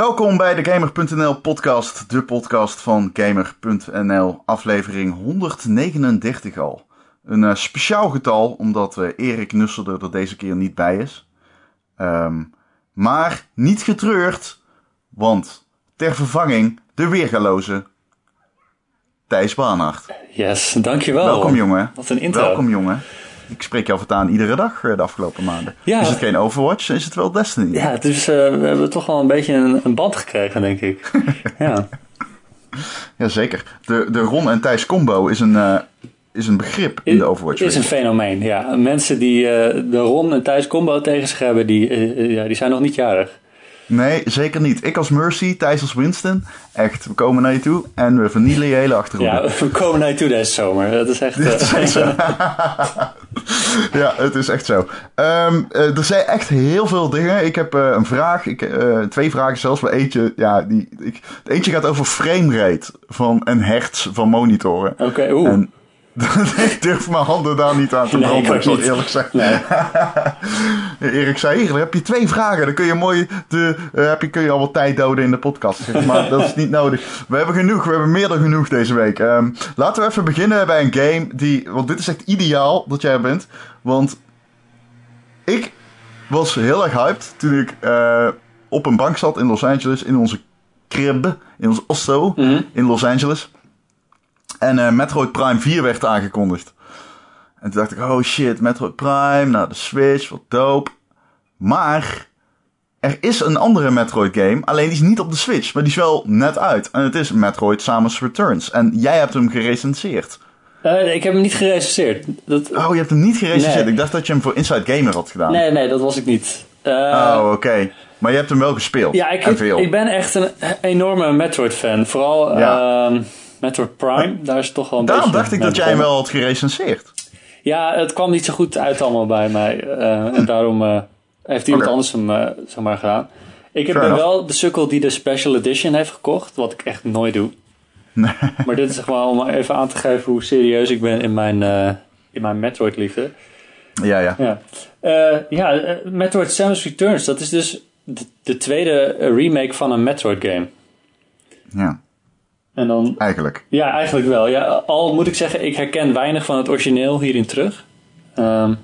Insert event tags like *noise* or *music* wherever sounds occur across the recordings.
Welkom bij de Gamer.nl podcast, de podcast van Gamer.nl, aflevering 139 al. Een uh, speciaal getal, omdat uh, Erik Nusselder er deze keer niet bij is. Um, maar niet getreurd, want ter vervanging de weergaloze Thijs Baanacht. Yes, dankjewel. Welkom jongen. Wat een intro. Welkom jongen. Ik spreek jou voortaan iedere dag de afgelopen maanden. Ja. Is het geen Overwatch, is het wel Destiny. Ja, dus uh, we hebben toch wel een beetje een, een band gekregen, denk ik. *laughs* ja. Jazeker. De, de Ron en Thijs combo is een, uh, is een begrip in de Overwatch. is een fenomeen, ja. Mensen die uh, de Ron en Thijs combo tegen zich hebben, die, ja, die zijn nog niet jarig. Nee, zeker niet. Ik als Mercy, Thijs als Winston. Echt, we komen naar je toe en we vernielen je hele achtergrond. Ja, we komen naar je toe deze zomer. Dat is echt... *laughs* Uh... zo. *laughs* ja, het is echt zo. Um, uh, er zijn echt heel veel dingen. Ik heb uh, een vraag, ik, twee vragen zelfs. Maar eentje, ja, die, ik, eentje gaat over framerate van, en hertz van monitoren. Oké, okay, oeh. *laughs* ik durf mijn handen daar niet aan te branden, nee, ik zal eerlijk zeggen. Nee. Erik zei, hier heb je twee vragen. Dan kun je mooi de, uh, heb je, kun je al wat tijd doden in de podcast. Zeg maar dat is niet nodig. We hebben genoeg, we hebben meer dan genoeg deze week. Um, laten we even beginnen bij een game die, want dit is echt ideaal dat jij bent. Want ik was heel erg hyped toen ik uh, op een bank zat in Los Angeles, in onze crib, in ons osto mm -hmm. in Los Angeles. En uh, Metroid Prime 4 werd aangekondigd. En toen dacht ik, oh shit, Metroid Prime, nou de Switch, wat dope. Maar er is een andere Metroid game, alleen die is niet op de Switch, maar die is wel net uit. En het is Metroid Samus Returns. En jij hebt hem gerecenseerd. Uh, ik heb hem niet gerecenseerd. Dat... Oh, je hebt hem niet gerecenseerd? Nee. Ik dacht dat je hem voor Inside Gamer had gedaan. Nee, nee, dat was ik niet. Uh... Oh, oké. Okay. Maar je hebt hem wel gespeeld. Ja, ik, veel. ik ben echt een enorme Metroid-fan. Vooral... Ja. Uh, Metroid Prime, daar is toch wel een Daarom dacht ik dat jij hem wel had gerecenseerd. Ja, het kwam niet zo goed uit allemaal bij mij. Uh, en daarom uh, heeft iemand okay. anders hem uh, zeg maar gedaan. Ik heb wel de sukkel die de Special Edition heeft gekocht, wat ik echt nooit doe. Nee. Maar dit is zeg maar om even aan te geven hoe serieus ik ben in mijn, in mijn Metroid-liefde. Ja, ja. Ja, ja Metroid Samus Returns, dat is dus de, de tweede remake van een Metroid-game. Ja. En dan, eigenlijk. Ja, eigenlijk wel. Ja, al moet ik zeggen, ik herken weinig van het origineel hierin terug. Um,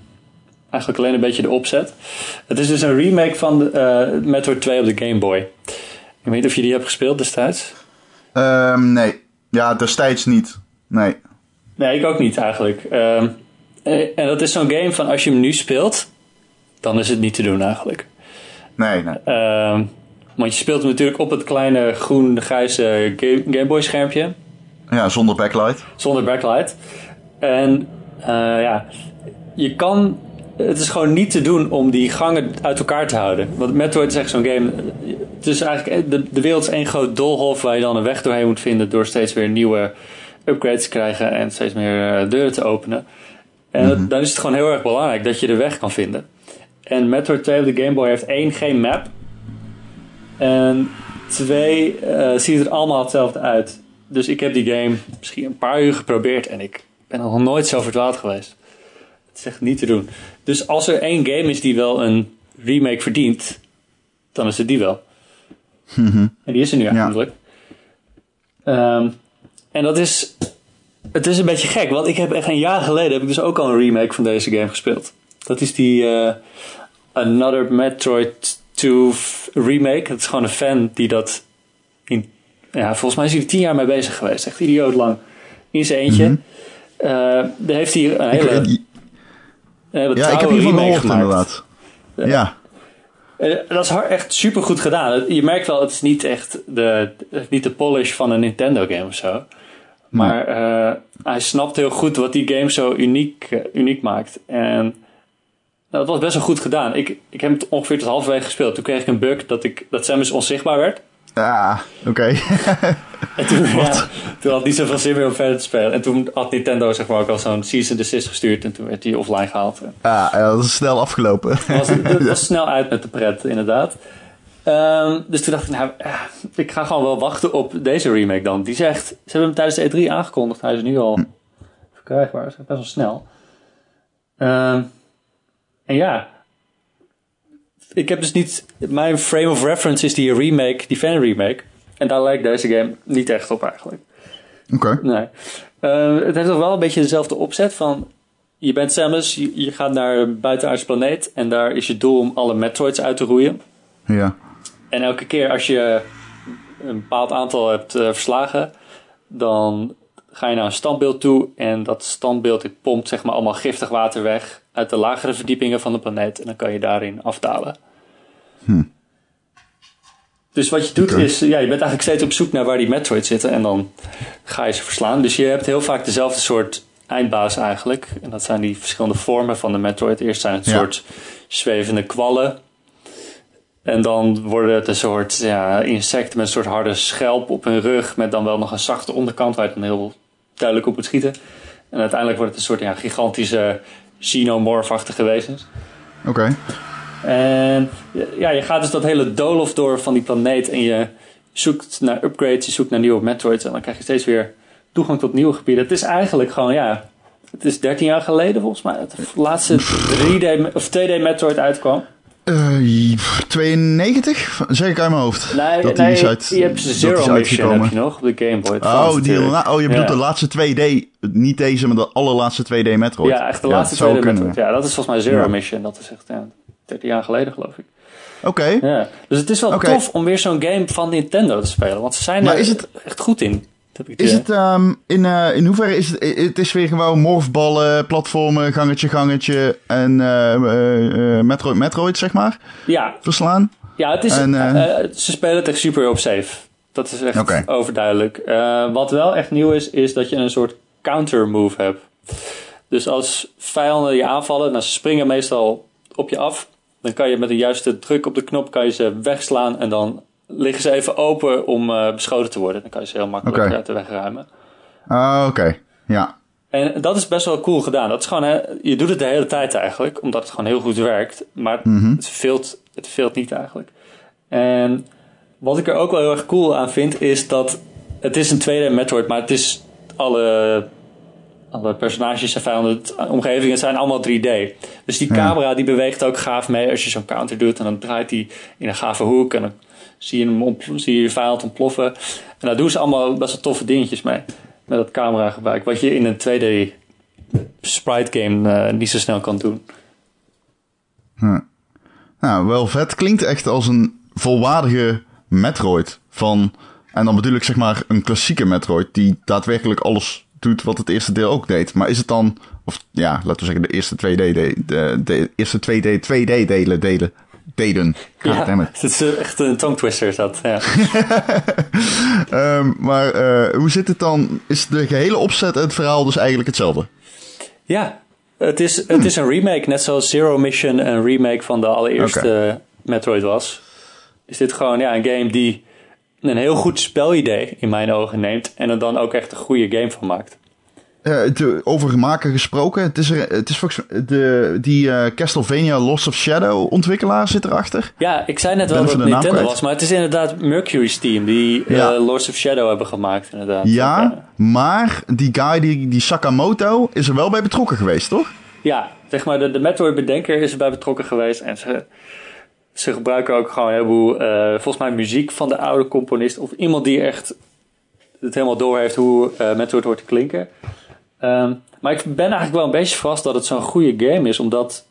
eigenlijk alleen een beetje de opzet. Het is dus een remake van de, uh, Metroid 2 op de Game Boy. Ik weet niet of je die hebt gespeeld destijds. Um, nee. Ja, destijds niet. Nee. Nee, ik ook niet eigenlijk. Um, en dat is zo'n game van als je hem nu speelt, dan is het niet te doen eigenlijk. Nee, nee. Want je speelt hem natuurlijk op het kleine groen-grijze Game Boy schermpje. Ja, zonder backlight. Zonder backlight. En uh, ja, je kan... Het is gewoon niet te doen om die gangen uit elkaar te houden. Want Metroid is echt zo'n game... Het is eigenlijk... De, de wereld is één groot doolhof waar je dan een weg doorheen moet vinden... door steeds weer nieuwe upgrades te krijgen en steeds meer uh, deuren te openen. En mm -hmm. dan is het gewoon heel erg belangrijk dat je de weg kan vinden. En Metroid 2 op de Game Boy heeft één geen map... En twee, uh, ziet er allemaal hetzelfde uit. Dus ik heb die game misschien een paar uur geprobeerd en ik ben nog nooit zo verdwaald geweest. Het is echt niet te doen. Dus als er één game is die wel een remake verdient, dan is het die wel. Mm -hmm. En die is er nu eigenlijk. Ja. Um, en dat is. Het is een beetje gek, want ik heb echt een jaar geleden heb ik dus ook al een remake van deze game gespeeld. Dat is die uh, Another Metroid 2 remake. Het is gewoon een fan die dat in, ja, volgens mij is hij er tien jaar mee bezig geweest. Echt idioot lang. In zijn eentje. Mm -hmm. uh, daar heeft hij een hele, ik, hele ja, ik heb hiervan gehoord gemaakt. inderdaad. Uh, ja. Uh, dat is echt super goed gedaan. Je merkt wel, het is niet echt de, niet de polish van een Nintendo game of zo. Maar hij snapt heel goed wat die game zo uniek, uniek maakt. En dat was best wel goed gedaan. Ik, ik heb het ongeveer tot halverwege gespeeld. Toen kreeg ik een bug dat, ik, dat Samus onzichtbaar werd. Ah, oké. Okay. *laughs* en toen, ja, toen had niet zoveel zin meer om verder te spelen. En toen had Nintendo zeg maar ook al zo'n cease desist gestuurd. En toen werd hij offline gehaald. Ah, ja, dat is snel afgelopen. Het was, *laughs* het was snel uit met de pret, inderdaad. Um, dus toen dacht ik, nou, ik ga gewoon wel wachten op deze remake dan. Die zegt, ze hebben hem tijdens de E3 aangekondigd. Hij is nu al hm. verkrijgbaar. Dat is best wel snel. Um, en ja, ik heb dus niet... Mijn frame of reference is die remake, die fan remake. En daar lijkt deze game niet echt op eigenlijk. Oké. Nee. Uh, het heeft toch wel een beetje dezelfde opzet van... Je bent Samus, je, je gaat naar een buitenaardse planeet... en daar is je doel om alle Metroids uit te roeien. Ja. En elke keer als je een bepaald aantal hebt uh, verslagen... dan ga je naar een standbeeld toe... en dat standbeeld dit pompt zeg maar allemaal giftig water weg... uit de lagere verdiepingen van de planeet... en dan kan je daarin afdalen. Hm. Dus wat je doet is, ja, je bent eigenlijk steeds op zoek naar waar die Metroids zitten en dan ga je ze verslaan. Dus je hebt heel vaak dezelfde soort eindbaas eigenlijk. En dat zijn die verschillende vormen van de Metroid. Eerst zijn het een soort zwevende kwallen. En dan worden het een soort ja, insecten met een soort harde schelp op hun rug. Met dan wel nog een zachte onderkant waar je dan heel duidelijk op moet schieten. En uiteindelijk wordt het een soort ja, gigantische xenomorfachtige wezens. Oké. En ja, je gaat dus dat hele doolhof door van die planeet en je zoekt naar upgrades, je zoekt naar nieuwe Metroids en dan krijg je steeds weer toegang tot nieuwe gebieden. Het is eigenlijk gewoon, ja, het is 13 jaar geleden volgens mij dat de laatste 3D of 2D Metroid uitkwam. Uh, 92? Zeg ik uit mijn hoofd. Nee, dat nee die uit, je hebt Zero Mission heb je nog op de Game Boy. Oh, die, oh, je bedoelt ja. de laatste 2D. Niet deze, maar de allerlaatste 2D Metroid. Ja, echt de laatste 2D Metroid. Ja, dat is volgens mij Zero ja. Mission. Dat is echt ja, 13 jaar geleden, geloof ik. Oké. Okay. Ja. Dus het is wel okay. tof om weer zo'n game van Nintendo te spelen. Want ze zijn maar er is het, echt goed in. Is het, um, in, uh, in hoeverre is het, het is weer gewoon morfballen, platformen, gangetje, gangetje en uh, uh, Metroid, Metroid, zeg maar? Ja. Verslaan? Ja, het is, en, ze spelen het echt super op safe. Dat is echt okay. overduidelijk. wat wel echt nieuw is, is dat je een soort counter move hebt. Dus als vijanden je aanvallen, dan ze springen meestal op je af. Dan kan je met een juiste druk op de knop kan je ze wegslaan en dan liggen ze even open om uh, beschoten te worden. Dan kan je ze heel makkelijk okay. uit de weg ruimen. Ah, oké. Okay. Ja. En dat is best wel cool gedaan. Dat is gewoon, hè, je doet het de hele tijd eigenlijk, omdat het gewoon heel goed werkt. Maar mm -hmm. het, veelt, het veelt niet eigenlijk. En wat ik er ook wel heel erg cool aan vind, is dat het is een 2D Metroid, maar het is alle alle personages en vijanden, omgevingen zijn allemaal 3D. Dus die camera die beweegt ook gaaf mee als je zo'n counter doet. En dan draait hij in een gave hoek en dan zie je, hem zie je je ontploffen. En daar doen ze allemaal best wel toffe dingetjes mee. Met dat camera gebruik. Wat je in een 2D sprite game uh, niet zo snel kan doen. Hm. Nou, wel vet. Klinkt echt als een volwaardige Metroid. Van, en dan bedoel ik zeg maar een klassieke Metroid die daadwerkelijk alles doet wat het eerste deel ook deed. Maar is het dan, of ja, laten we zeggen de eerste 2D, de, de, de eerste 2D, 2D delen, delen, deden. Ja, het is echt een tongue twister is dat, ja. um, *laughs* maar uh, hoe zit het dan? Is de gehele opzet en het verhaal dus eigenlijk hetzelfde? Ja, het is, het is een remake, net zoals Zero Mission een remake van de allereerste okay. Metroid was. Is dit gewoon ja, een game die een heel goed spelidee in mijn ogen neemt en er dan ook echt een goede game van maakt. Uh, de, over maken gesproken, het is, er, het is volgens de, die uh, Castlevania Lost of Shadow ontwikkelaar zit erachter. Ja, ik zei net wel dat het Nintendo was, maar het is inderdaad Mercury's team die ja. uh, Lost of Shadow hebben gemaakt inderdaad. Ja, ja, maar die guy, die, die Sakamoto, is er wel bij betrokken geweest, toch? Ja, zeg maar de, de Metroid-bedenker is erbij betrokken geweest en ze ze gebruiken ook gewoon een heleboel, uh, volgens mij muziek van de oude componist. Of iemand die echt het helemaal door heeft hoe uh, Metroid hoort te klinken. Um, maar ik ben eigenlijk wel een beetje vast dat het zo'n goede game is. Omdat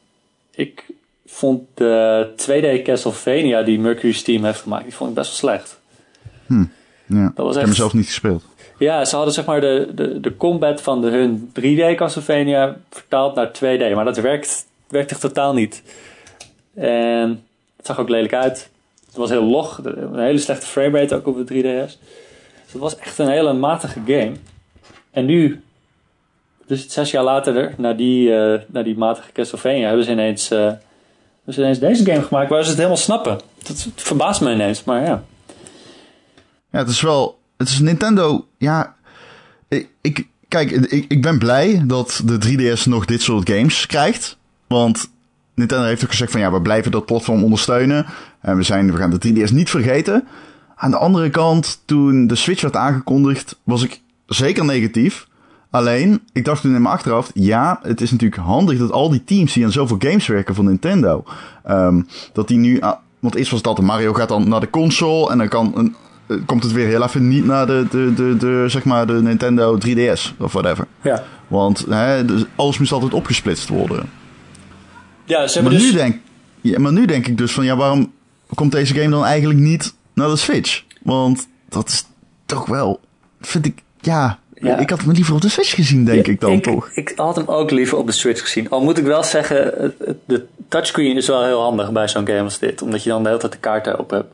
ik vond de 2D Castlevania die Mercury's team heeft gemaakt, die vond ik best wel slecht. Hm, ja. Dat was echt... Ik heb hem zelf niet gespeeld. Ja, ze hadden zeg maar de, de, de combat van de, hun 3D Castlevania vertaald naar 2D. Maar dat werkt, werkt echt totaal niet. En het zag ook lelijk uit. Het was heel log. Een hele slechte framerate ook op de 3DS. Dus het was echt een hele matige game. En nu, dus zes jaar later, na die, uh, na die matige Castlevania, hebben ze ineens, uh, hebben ze ineens deze game gemaakt waar ze het helemaal snappen. Dat, verbaast me ineens, maar ja. Ja, het is wel. Het is Nintendo. Ja. Ik, ik, kijk, ik, ik ben blij dat de 3DS nog dit soort games krijgt. Want Nintendo heeft ook gezegd van ja, we blijven dat platform ondersteunen. En we, zijn, we gaan de 3DS niet vergeten. Aan de andere kant, toen de Switch werd aangekondigd, was ik zeker negatief. Alleen, ik dacht toen in mijn achterhoofd, ja, het is natuurlijk handig dat al die teams die aan zoveel games werken van Nintendo, ehm, dat die nu, want eerst was altijd Mario gaat dan naar de console en dan kan een, eh, komt het weer heel even niet naar de, de, de, de, zeg maar de Nintendo 3DS of whatever. Ja. Want hè, dus alles moest altijd opgesplitst worden. Ja, ze Maar, hebben dus... nu denk, ja, maar nu denk ik dus van, ja, waarom komt deze game dan eigenlijk niet naar de Switch? Want dat is toch wel, vind ik, ja, Ja. ik had hem liever op de Switch gezien, denk ik dan ik, toch. Ik had hem ook liever op de Switch gezien. Al moet ik wel zeggen, het- het- de touchscreen is wel heel handig bij zo'n game als dit. Omdat je dan de hele tijd de kaarten op hebt.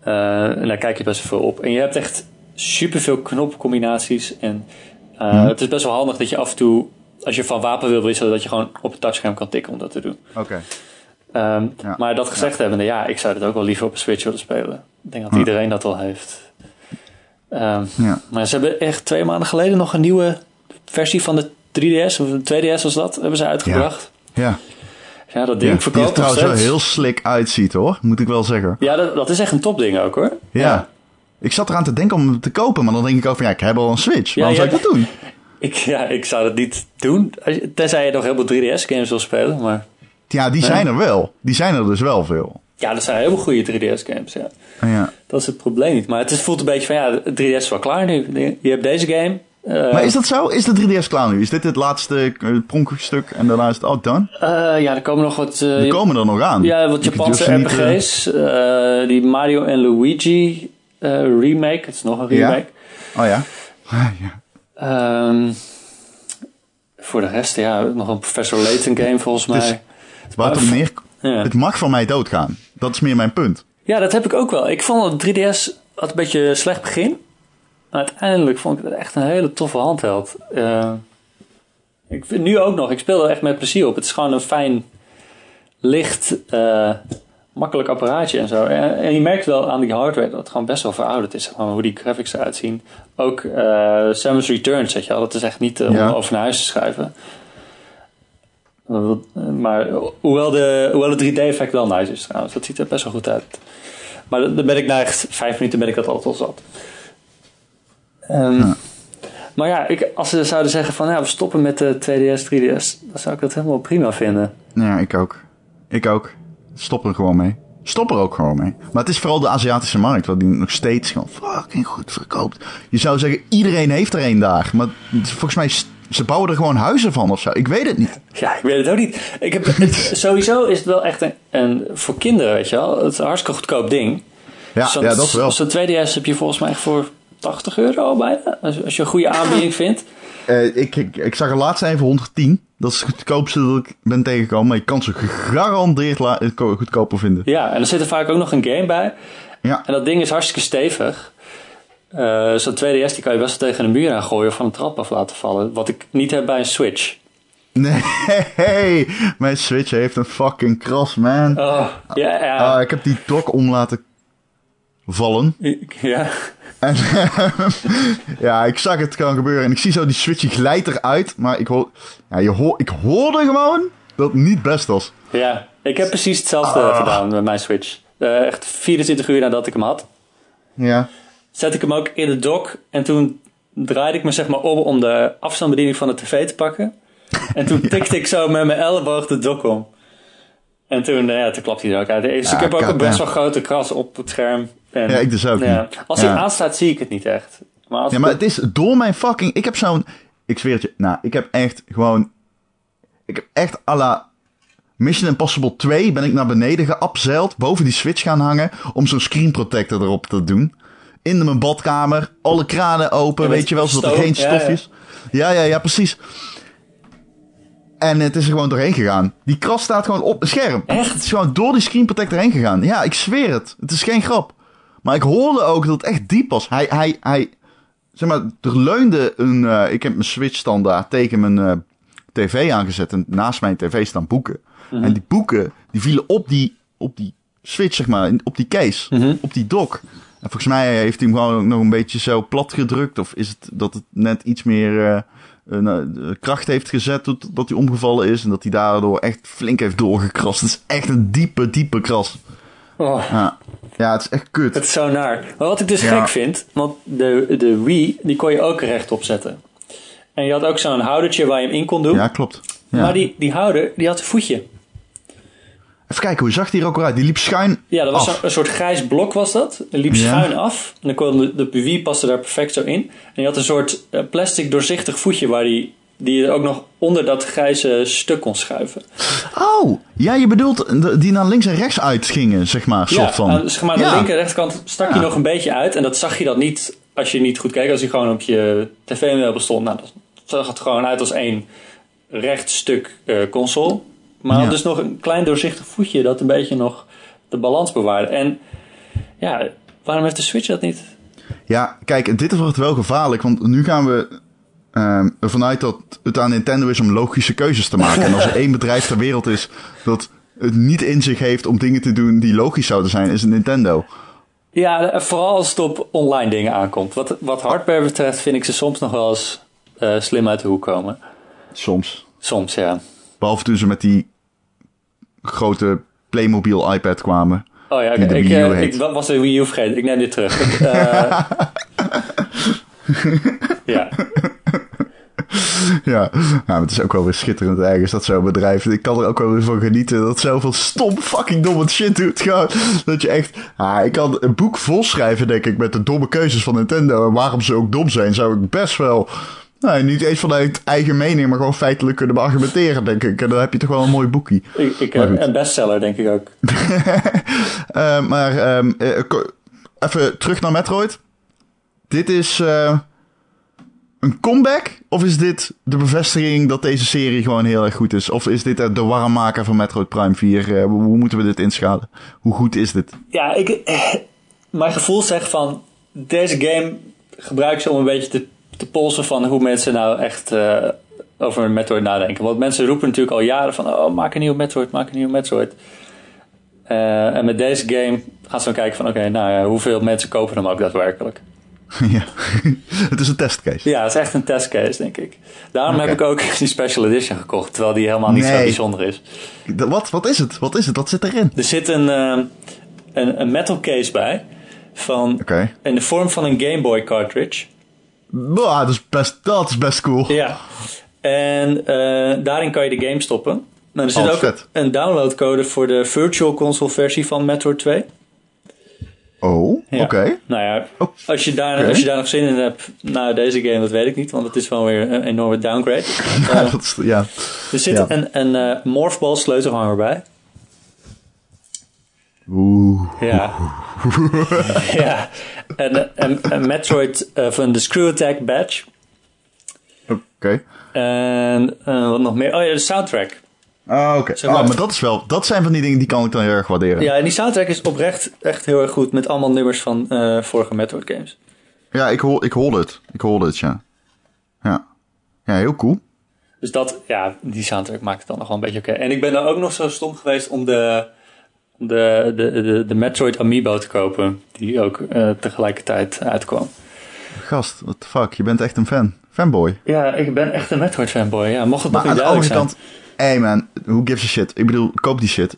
Eh, en daar kijk je best wel veel op. En je hebt echt superveel knopcombinaties. En eh, Mhm. het is best wel handig dat je af en toe, als je van wapen wil wisselen, dat je gewoon op het touchscherm kan tikken om dat te doen. Oké. Ehm, Ja. Maar dat gezegd hebbende, ja, ik zou dit ook wel liever op een Switch willen spelen. Ik denk dat iedereen dat wel heeft. Ehm, Ja. maar ze hebben echt twee maanden geleden nog een nieuwe versie van de 3DS, of de 2DS was dat, hebben ze uitgebracht. Ja. Ja, dat ja. ding Die er verkoopt nog trouwens wel heel slick uitziet hoor, moet ik wel zeggen. Ja, dat, dat is echt een topding ook hoor. Ja. Ik zat eraan te denken om hem te kopen, maar dan denk ik ook van ja, ik heb al een Switch. Ja, Waarom zou ja. ik dat doen? Ik, ja, ik zou dat niet doen, tenzij je nog heel veel 3DS-games wil spelen. Maar Ja, die Nee. zijn er wel. Die zijn er dus wel veel. Ja, dat zijn heel goede 3DS-games, ja. Ja. Dat is het probleem niet. Maar het is, voelt een beetje van, ja, de 3DS is wel klaar nu. Je hebt deze game. eh, Maar is dat zo? Is de 3DS klaar nu? Is dit het laatste uh, pronkstuk en daarna is het ook done? eh, ja, er komen nog wat... eh, Die komen er nog aan. Ja, wat Japanse niet, eh, RPG's. eh, die Mario en Luigi eh, remake. Het is nog een Ja. remake. Oh ja. *laughs* ja. Ehm, voor de rest, ja, nog een Professor Layton game volgens Dus- mij. Waar het om neer... Ja. Het mag van mij doodgaan. Dat is meer mijn punt. ja, dat heb ik ook wel. Ik vond dat 3DS had een beetje een slecht begin. Maar uiteindelijk vond ik het echt een hele toffe handheld. Eh, ik vind nu ook nog. Ik speel er echt met plezier op. Het is gewoon een fijn, licht, eh, makkelijk apparaatje en zo. En, en je merkt wel aan die hardware dat het gewoon best wel verouderd is. Hoe die graphics eruit zien. Ook eh Samus Returns, weet je wel. Dat is echt niet om Ja. over naar huis te schrijven. Maar hoewel, de, hoewel het 3D-effect wel nice is trouwens. Dat ziet er best wel goed uit. Maar dan ben ik na echt vijf minuten ben ik dat altijd al zat. Ehm, Maar ja, ik, als ze zouden zeggen van ja, we stoppen met de 2DS, 3DS, dan zou ik dat helemaal prima vinden. Ja, ik ook. Ik ook. Stop er gewoon mee. Stop er ook gewoon mee. Maar het is vooral de Aziatische markt, waar die nog steeds gewoon fucking goed verkoopt. Je zou zeggen, iedereen heeft er één daar. Maar volgens mij, ze bouwen er gewoon huizen van of zo. Ik weet het niet. Ja, ik weet het ook niet. Ik heb, het, sowieso is het wel echt een, een, voor kinderen, weet je wel, het is een hartstikke goedkoop ding. Ja, ja dat wel. Zo'n 2DS heb je volgens mij voor 80 euro bijna. Als, als je een goede aanbieding vindt. Eh, ik, ik, ik zag er laatst even 110. Dat is het goedkoopste dat ik ben tegengekomen. Maar je kan ze gegarandeerd goedkoper vinden. Ja, en er zit er vaak ook nog een game bij. Ja. En dat ding is hartstikke stevig. Eh, Zo'n 2DS die kan je best wel tegen een muur aan gooien of van een trap af laten vallen. Wat ik niet heb bij een Switch. Nee, mijn Switch heeft een fucking kras, man. Oh, ja, ja. Ah, ik heb die dock om laten vallen. ja. En *laughs* ja, ik zag het gaan gebeuren. En ik zie zo die Switch die glijdt eruit. Maar ik, hoor, ja, je hoor, ik hoorde gewoon dat het niet best was. ja, ik heb precies hetzelfde Ah. gedaan met mijn Switch. Eh, echt 24 uur nadat ik hem had. Ja. Zet ik hem ook in de dock. En toen draaide ik me zeg maar om om de afstandsbediening van de tv te pakken. En toen tikte ik zo met mijn elleboog de dock om. En toen, eh, ja, toen klapte hij er ook uit. Dus Ja, ik heb ook een best wel grote kras op het scherm. En, Ja, ik dus ook ja. Als hij aanstaat, zie ik het niet echt. Maar als Ja, maar het is door mijn fucking... Ik heb zo'n... Ik zweer het je. Nou, ik heb echt gewoon... Ik heb echt à la Mission Impossible 2 ben ik naar beneden geabzeild. Boven die switch gaan hangen. Om zo'n screen protector erop te doen. In mijn badkamer. Alle kranen open. Ja, weet je wel, zodat er geen stofjes... Ja, ja, ja, precies. En het is er gewoon doorheen gegaan. Die kras staat gewoon op het scherm. Echt? Het is gewoon door die screen protector heen gegaan. Ja, ik zweer het. Het is geen grap. Maar ik hoorde ook dat het echt diep was. Hij, hij, hij, zeg maar, er leunde een, eh, ik heb mijn Switch standaard tegen mijn eh, tv aangezet. En naast mijn tv staan boeken. En die boeken, die vielen op die, op die Switch, zeg maar, op die case. Op die dock. En volgens mij heeft hij hem gewoon ook nog een beetje zo plat gedrukt. Of is het dat het net iets meer eh, een, eh, kracht heeft gezet dat, dat hij omgevallen is. En dat hij daardoor echt flink heeft doorgekrast. Het is echt een diepe, diepe kras. Oh, Ja, ja het is echt kut. het is zo naar. Maar wat ik dus Ja. gek vind, want de, de Wii, die kon je ook rechtop zetten. En je had ook zo'n houdertje waar je hem in kon doen. Ja, klopt. Ja. Maar die, die houder, die had een voetje. Even kijken, hoe zag die er ook weer uit? Die liep schuin Ja, dat was af. een, een soort grijs blok was dat. Het liep Ja. schuin af. En dan kon de, de PV paste daar perfect zo in. En je had een soort eh, plastic doorzichtig voetje waar die, die je ook nog onder dat grijze stuk kon schuiven. Oh, ja, je bedoelt de- die naar links en rechts uitgingen, zeg maar, soort ja, van. aan zeg maar, de Ja. linker en rechterkant stak Ja. je nog een beetje uit. En dat zag je dan niet als je niet goed keek. Als je gewoon op je tv-meubel stond. Nou, dat zag het gewoon uit als één recht stuk eh, console. Maar Ja. dus nog een klein doorzichtig voetje dat een beetje nog de balans bewaarde. En ja, waarom heeft de Switch dat niet? Ja, kijk, dit wordt wel gevaarlijk, want nu gaan we ehm, ervan uit dat het aan Nintendo is om logische keuzes te maken. en als er *laughs* één bedrijf ter wereld is dat het niet in zich heeft om dingen te doen die logisch zouden zijn, is het Nintendo. Ja, vooral als het op online dingen aankomt. Wat, wat hardware betreft vind ik ze soms nog wel eens eh, slim uit de hoek komen. Soms. Soms, ja. Behalve toen ze met die grote Playmobil iPad kwamen. Oh ja, ik, Wii U heet. ik was de Wii U vergeten. Ik neem dit terug. Ik, *laughs* eh, ja. Ja, nou, het is ook wel weer schitterend ergens dat zo'n bedrijf. Ik kan er ook wel weer van genieten dat zoveel stom fucking domme shit doet. Gewoon, dat je echt. Ah, ik kan een boek vol schrijven, denk ik, met de domme keuzes van Nintendo. En waarom ze ook dom zijn, zou ik best wel. Nou, niet eens vanuit eigen mening, maar gewoon feitelijk kunnen beargumenteren, denk ik. En dan heb je toch wel een mooi boekie. Ik, eh, een bestseller, denk ik ook. *laughs* Eh, maar ehm, eh, even terug naar Metroid. Dit is een comeback? Of is dit de bevestiging dat deze serie gewoon heel erg goed is? Of is dit de warmmaker van Metroid Prime 4? Eh, hoe moeten we dit inschalen? Hoe goed is dit? Ja, ik, mijn gevoel zegt van... Deze game gebruik ze om een beetje te, te polsen van hoe mensen nou echt eh, over een Metroid nadenken. Want mensen roepen natuurlijk al jaren van... Oh, maak een nieuwe Metroid, maak een nieuwe Metroid. Eh, en met deze game gaan ze dan kijken van... Oké, nou ja, hoeveel mensen kopen hem ook daadwerkelijk? *laughs* ja. *laughs* het is een testcase. Ja, het is echt een testcase, denk ik. Daarom heb ik ook *laughs* die Special Edition gekocht. Terwijl die helemaal niet zo bijzonder is. De- Wat, wat is het? Wat is het? Wat zit erin? Er zit een, eh, een, een metal case bij. Van. In de vorm van een Game Boy cartridge. Bah, dat, is best, dat is best cool. Ja. En eh, daarin kan je de game stoppen. Nou, er zit Oh, ook vet. een downloadcode voor de Virtual Console versie van Metroid 2. Oh, Ja. oké. Nou ja, Oh, als je, daar, als je daar nog zin in hebt, nou deze game, dat weet ik niet, want het is wel weer een enorme downgrade. *laughs* Ja, dat is, ja. er zit Ja. een, een eh, Morphball sleutelhanger bij. Oeh. Ja. *laughs* ja. En een Metroid eh, van de Screw Attack badge. Oké. En eh, wat nog meer? Oh ja, de soundtrack. Ah, oké. Zeg maar- Ah, maar dat is wel, dat zijn van die dingen die kan ik dan heel erg waarderen. Ja, en die soundtrack is oprecht echt heel erg goed met allemaal nummers van eh, vorige Metroid games. Ja, ik hoor, ik hoor het. Ik hoor het, ja. Ja. Ja, heel cool. Dus dat, ja, die soundtrack maakt het dan nog wel een beetje oké. En ik ben dan ook nog zo stom geweest om de, de, de, de, de Metroid Amiibo te kopen. Die ook eh, tegelijkertijd uitkwam. Gast, what the fuck, je bent echt een fan. Fanboy. Ja, ik ben echt een Metroid fanboy. Ja, mocht het Maar nog aan niet de andere duidelijk zijn. kant, hey man, who gives a shit? Ik bedoel, koop die shit.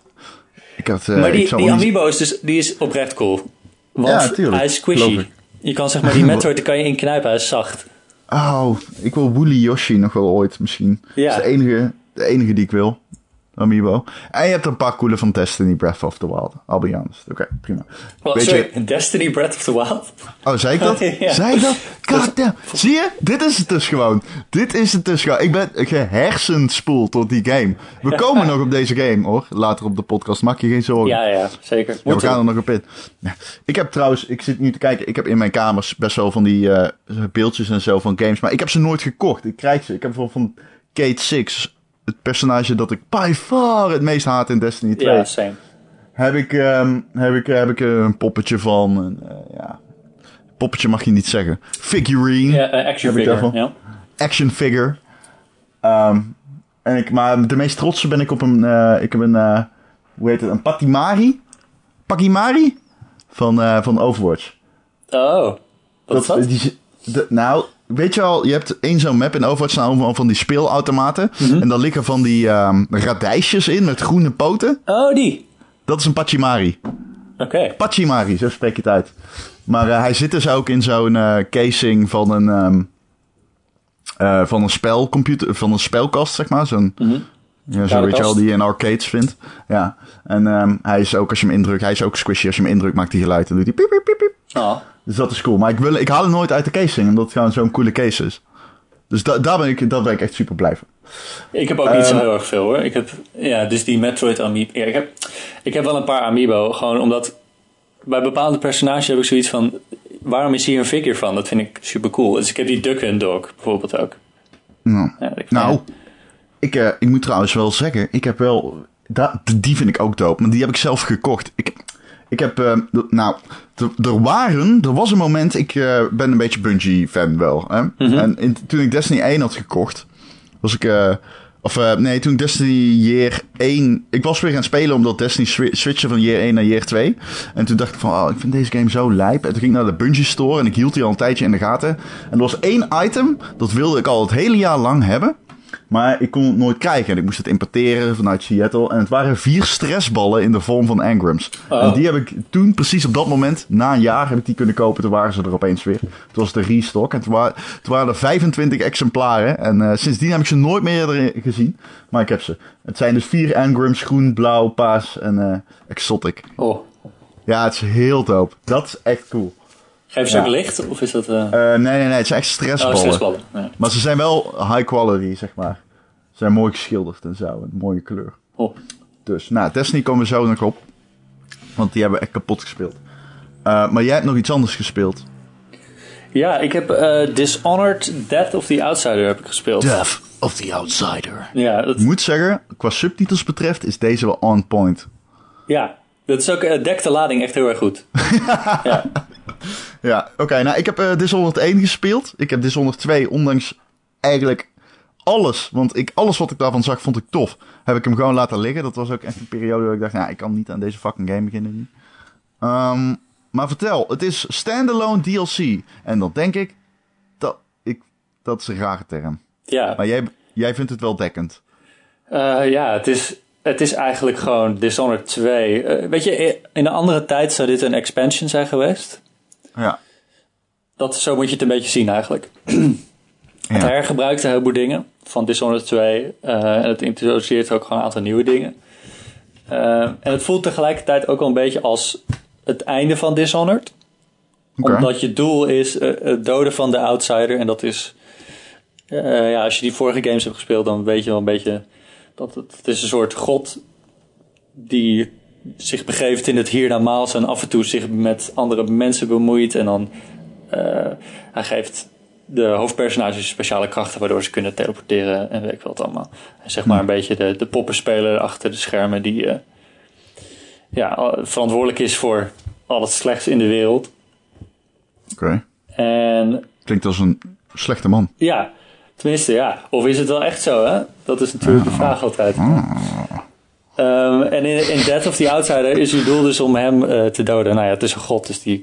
Ik had, eh, Maar die, die niet- Amiibo is, dus, die is oprecht cool. Want Ja, hij is squishy. Je kan zeg maar die *laughs* Metroid, daar kan je in knijpen, hij is zacht. Oh, ik wil Woolly Yoshi nog wel ooit misschien. Ja. Dat is de enige, de enige die ik wil. Amiibo. En je hebt een paar coole van Destiny Breath of the Wild. I'll be honest. Oké, prima. Sorry, Destiny Breath of the Wild? Oh, zei ik dat? *laughs* Ja. Zei ik dat? *laughs* God damn. Zie je? Dit is het dus gewoon. Dit is het dus gewoon. Ik ben gehersenspoeld tot die game. We *laughs* komen nog op deze game, hoor. Later op de podcast. Maak je geen zorgen. Ja, ja, zeker. Ja, we gaan er nog op in. Ik heb trouwens, ik zit nu te kijken, ik heb in mijn kamers best wel van die eh, beeldjes en zo van games, maar ik heb ze nooit gekocht. Ik krijg ze. Ik heb bijvoorbeeld van Kate Six, het personage dat ik by far het meest haat in Destiny 2. Ja, same. Heb ik, ehm, heb ik, heb ik een poppetje van. En, eh, ja. Poppetje mag je niet zeggen. Figurine. Ja, eh, action figure. Action figure. Ehm, en ik, maar de meest trotse ben ik op een. eh, ik heb een. hoe heet het? Een Patimari. Pakimari? Van, van Overwatch. Oh, wat is dat? die, de- nou, weet je al, je hebt één zo'n map in Overwatch staan allemaal van die speelautomaten. Mhm. En daar liggen van die ehm, radijsjes in met groene poten. Oh, die. Dat is een Pachimari. Oké. Pachimari, zo spreek je het uit. Maar eh, hij zit dus ook in zo'n eh, casing van een, ehm, eh, van een spelcomputer, van een spelkast, zeg maar. Zo'n, ja, zo weet je wel, kast. die je in arcades vindt. Ja. En ehm, hij is ook, als je hem indrukt, hij is ook squishy. Als je hem indrukt, maakt hij geluid en doet hij piep, piep, piep, piep. Oh. Dus dat is cool. Maar ik, wil, ik haal hem nooit uit de casing, omdat het gewoon zo'n coole case is. Dus da, daar, ben ik, daar ben ik echt super blij van. Ik heb ook niet zo Ehm, heel erg veel hoor. Ik heb, ja, dus die Metroid Amiibo. Ja, ik, heb, ik heb wel een paar Amiibo. Gewoon omdat bij bepaalde personages heb ik zoiets van... Waarom is hier een figure van? Dat vind ik super cool. Dus ik heb die Duck Hunt Dog bijvoorbeeld ook. Nou, Ja, ik- nou ja. ik, eh, ik moet trouwens wel zeggen, ik heb wel... Die vind ik ook dope, maar die heb ik zelf gekocht. Ik, ik heb, eh, nou, er waren, er was een moment, ik eh, ben een beetje Bungie-fan wel. Hè? Mhm. En in- toen ik Destiny 1 had gekocht, was ik, eh, of nee, toen ik Destiny Year 1, ik was weer gaan spelen omdat Destiny swi- switchen van Year 1 naar Year 2. En toen dacht ik van, oh, ik vind deze game zo lijp. En toen ging ik naar de Bungie store en ik hield die al een tijdje in de gaten. En er was één item, dat wilde ik al het hele jaar lang hebben. Maar ik kon het nooit krijgen. En ik moest het importeren vanuit Seattle. En het waren vier stressballen in de vorm van engrams. Oh. En die heb ik toen, precies op dat moment, na een jaar, heb ik die kunnen kopen. Toen waren ze er opeens weer. Het was de restock. En toen, wa- toen waren er 25 exemplaren. En eh, sindsdien heb ik ze nooit meer erin gezien. Maar ik heb ze. Het zijn dus vier engrams. Groen, blauw, paars en eh, exotic. Oh. Ja, het is heel dope. Dat is echt cool. Geef ze Ja. ook licht? Of is dat... Eh, nee, nee, nee. Het zijn echt stressballen. oh, stressballen. Ja. Maar ze zijn wel high quality, zeg maar. Ze zijn mooi geschilderd en zo. Een mooie kleur. Oh. Dus, nou, Destiny komen we zo nog op. Want die hebben we echt kapot gespeeld. Eh, maar jij hebt nog iets anders gespeeld. Ja, ik heb Dishonored Death of the Outsider heb ik gespeeld. Death of the Outsider. Ja, dat, Ik moet zeggen, qua subtitels betreft is deze wel on point. ja, dat is ook, uh, dekt de lading echt heel erg goed. *laughs* ja. Ja, oké. nou, ik heb eh Dishonored 1 gespeeld. Ik heb Dishonored 2, ondanks eigenlijk alles, want ik, alles wat ik daarvan zag, vond ik tof. Heb ik hem gewoon laten liggen. Dat was ook echt een periode waar ik dacht, nou, ik kan niet aan deze fucking game beginnen. Ehm, maar vertel, het is standalone DLC. En dan denk ik, dat, ik, dat is een rare term. Ja. Maar jij, jij vindt het wel dekkend. Eh, ja, het is, het is eigenlijk gewoon Dishonored 2. Eh, weet je, in een andere tijd zou dit een expansion zijn geweest. Ja. Dat, zo moet je het een beetje zien eigenlijk. *clears throat* Het ja. hergebruikt een heleboel dingen van Dishonored 2. eh, en het introduceert ook gewoon een aantal nieuwe dingen. Eh, en het voelt tegelijkertijd ook wel een beetje als het einde van Dishonored. Omdat je doel is eh, het doden van de outsider. En dat is... ja, als je die vorige games hebt gespeeld, dan weet je wel een beetje... Dat het, het is een soort god die zich begeeft in het hiernamaals... en af en toe zich met andere mensen bemoeit. En dan... eh, hij geeft de hoofdpersonages speciale krachten... waardoor ze kunnen teleporteren en weet ik wat allemaal. En zeg maar een beetje de, de poppenspeler achter de schermen... die eh, ja, verantwoordelijk is voor al het slechts in de wereld. Oké. En Klinkt als een slechte man. ja, tenminste ja. Of is het wel echt zo, hè? Dat is natuurlijk de vraag altijd. Ehm, en in, in Death of the Outsider is uw doel dus om hem eh, te doden. Nou ja, het is een god, dus die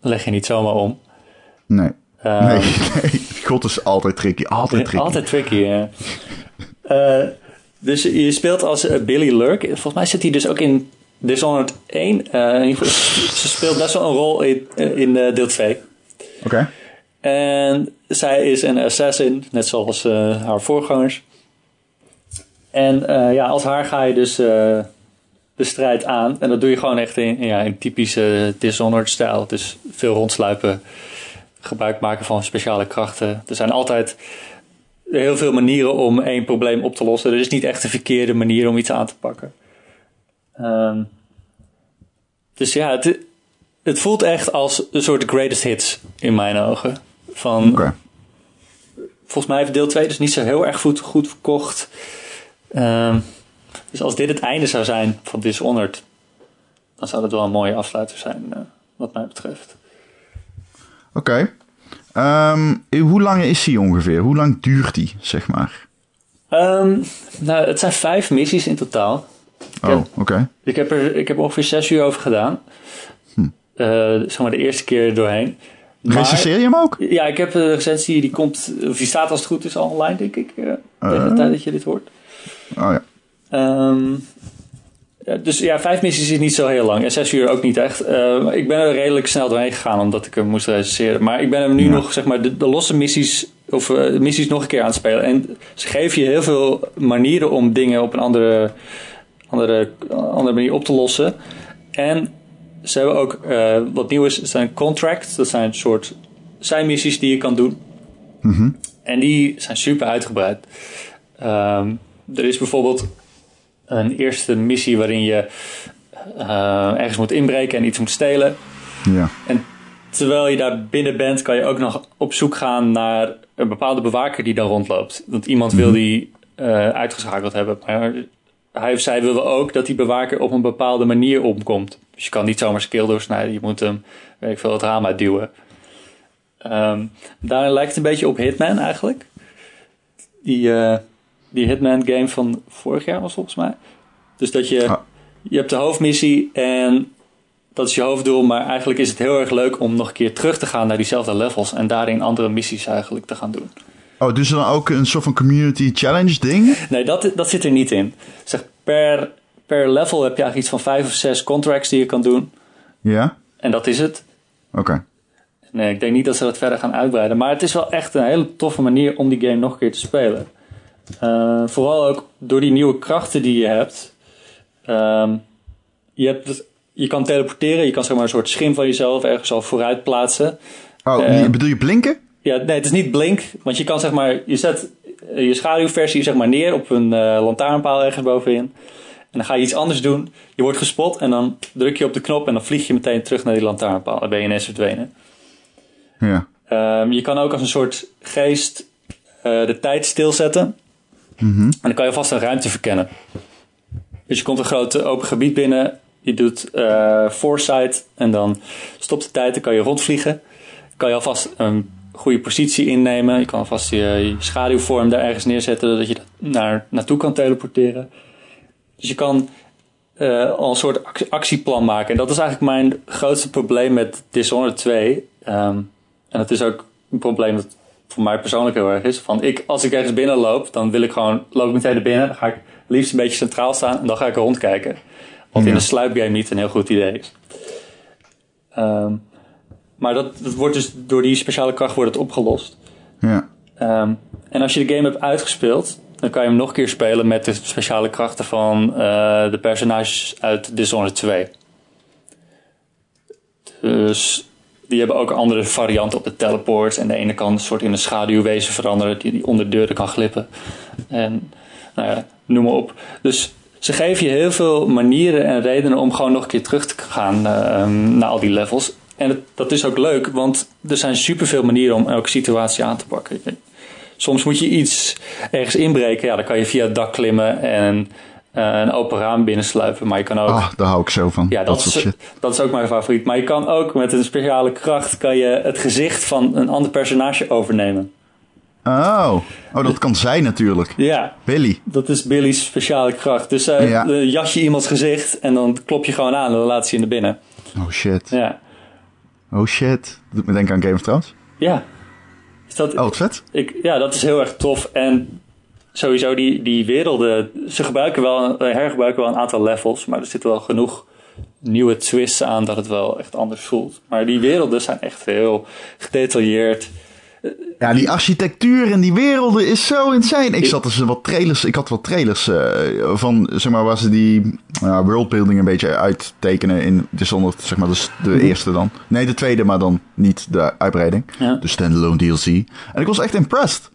leg je niet zomaar om. Nee. Ehm, Nee, *laughs* nee. God is altijd tricky. Altijd tricky. Altijd tricky, ja. Eh, dus je speelt als eh, Billy Lurk. Volgens mij zit hij dus ook in Dishonored 1. Eh, in ieder geval, ze speelt best wel een rol in, in deel 2. Oké. En zij is een assassin, net zoals haar voorgangers. En eh, ja, als haar ga je dus eh, de strijd aan. En dat doe je gewoon echt in, ja, in typische Dishonored-stijl. Dus veel rondsluipen, gebruik maken van speciale krachten. Er zijn altijd heel veel manieren om één probleem op te lossen. Er is niet echt een verkeerde manier om iets aan te pakken. Ehm, dus ja, het, het voelt echt als een soort greatest hits in mijn ogen. Van, Oké. Volgens mij heeft deel 2 dus niet zo heel erg goed, goed verkocht. Ehm, dus als dit het einde zou zijn van Dishonored, dan zou dat wel een mooie afsluiter zijn, eh, wat mij betreft. Oké. Ehm, hoe lang is die ongeveer? Hoe lang duurt die, zeg maar? Ehm, nou, het zijn vijf missies in totaal. Oh, oké. Ik heb er ik heb ongeveer zes uur over gedaan. Eh, zeg maar de eerste keer doorheen. Recenseer je hem ook? Ja, ik heb een recensie, die komt, of die staat als het goed is al online, denk ik. eh, tegen de Eh. tijd dat je dit hoort. Oh ja. Ehm, dus ja, vijf missies is niet zo heel lang. En zes uur ook niet echt. Uh, ik ben er redelijk snel doorheen gegaan omdat ik hem moest recenseren. Maar ik ben hem nu nog, zeg maar, de, de losse missies of uh, missies nog een keer aan het spelen. En ze geven je heel veel manieren om dingen op een andere, andere, andere manier op te lossen. En ze hebben ook uh, wat nieuw is, zijn contracts. Dat zijn een soort zijmissies die je kan doen. Mm En die zijn super uitgebreid. Um, er is bijvoorbeeld een eerste missie waarin je uh, ergens moet inbreken en iets moet stelen. Ja. En terwijl je daar binnen bent, kan je ook nog op zoek gaan naar een bepaalde bewaker die dan rondloopt. Want iemand wil mhm. die uh, uitgeschakeld hebben. Maar hij of zij wil ook dat die bewaker op een bepaalde manier omkomt. Dus je kan niet zomaar skill doorsnijden. Je moet hem, weet ik veel, het raam uitduwen. Um, daarin lijkt het een beetje op Hitman eigenlijk. Die, uh, die Hitman game van vorig jaar was volgens mij. Dus dat je, ah. je hebt de hoofdmissie en dat is je hoofddoel. Maar eigenlijk is het heel erg leuk om nog een keer terug te gaan naar diezelfde levels. En daarin andere missies eigenlijk te gaan doen. Oh, dus dan ook een soort van community challenge ding? Nee, dat, dat zit er niet in. Zeg, per, per level heb je eigenlijk iets van vijf of zes contracts die je kan doen. Ja. En dat is het. Oké. Nee, ik denk niet dat ze dat verder gaan uitbreiden. Maar het is wel echt een hele toffe manier om die game nog een keer te spelen. Uh, vooral ook door die nieuwe krachten die je hebt. Uh, je, hebt je kan teleporteren, je kan zeg maar een soort schim van jezelf ergens al vooruit plaatsen. Oh, uh, bedoel je blinken? Ja, nee, het is niet blink. Want je kan zeg maar, je zet je schaduwversie zeg maar neer op een uh, lantaarnpaal ergens bovenin. En dan ga je iets anders doen. Je wordt gespot en dan druk je op de knop en dan vlieg je meteen terug naar die lantaarnpaal. Dan ben je ineens verdwenen. Ja. Um, je kan ook als een soort geest uh, de tijd stilzetten. Mm En dan kan je vast een ruimte verkennen. Dus je komt een groot open gebied binnen. Je doet uh, foresight en dan stopt de tijd. Dan kan je rondvliegen. kan je alvast een goede positie innemen. Je kan alvast je, schaduwvorm daar ergens neerzetten. Zodat je naar, naartoe kan teleporteren. Dus je kan uh, al een soort actieplan maken. En dat is eigenlijk mijn grootste probleem met Dishonored 2. Um, ehm, en dat is ook een probleem dat voor mij persoonlijk heel erg is. Van ik, als ik ergens binnen loop, dan wil ik gewoon, loop ik meteen naar binnen. Dan ga ik liefst een beetje centraal staan en dan ga ik rondkijken. Wat in een sluipgame niet een heel goed idee is. Um, maar dat, dat, wordt dus door die speciale kracht wordt het opgelost. Ja. Um, en als je de game hebt uitgespeeld, dan kan je hem nog een keer spelen met de speciale krachten van uh, de personages uit Dishonored 2. Dus die hebben ook andere varianten op de teleport. En de ene kan een soort in een schaduwwezen veranderen die, die onder deuren kan glippen. En nou ja, noem maar op. Dus ze geven je heel veel manieren en redenen om gewoon nog een keer terug te gaan uh, naar al die levels. En dat is ook leuk, want er zijn superveel manieren om elke situatie aan te pakken. Soms moet je iets ergens inbreken. Ja, dan kan je via het dak klimmen en een open raam binnensluipen. Maar je kan ook... Ah, daar hou ik zo van. Ja, dat, is, dat is ook mijn favoriet. Maar je kan ook met een speciale kracht... kan je het gezicht van een ander personage overnemen. Oh, oh dat kan zij natuurlijk. Ja. Billy. Dat is Billy's speciale kracht. Dus uh, ja. jas je iemands gezicht en dan klop je gewoon aan en dan laat ze je naar binnen. Oh shit. Ja. Oh shit. Dat doet me denken aan Game of Thrones. Ja. Is dat, oh, vet. Ik, ja, dat is heel erg tof. En sowieso die, die werelden, ze gebruiken wel, hergebruiken wel een aantal levels, maar er zit wel genoeg nieuwe twists aan dat het wel echt anders voelt. Maar die werelden zijn echt heel gedetailleerd. Ja, die architectuur en die werelden is zo insane. Ik zat dus wat trailers, ik had wat trailers uh, van, zeg maar, waar ze die uh, worldbuilding een beetje uittekenen in Dishonored, zeg maar, dus de mhm. eerste dan. Nee, de tweede, maar dan niet de uitbreiding. Ja. De standalone DLC. En ik was echt impressed.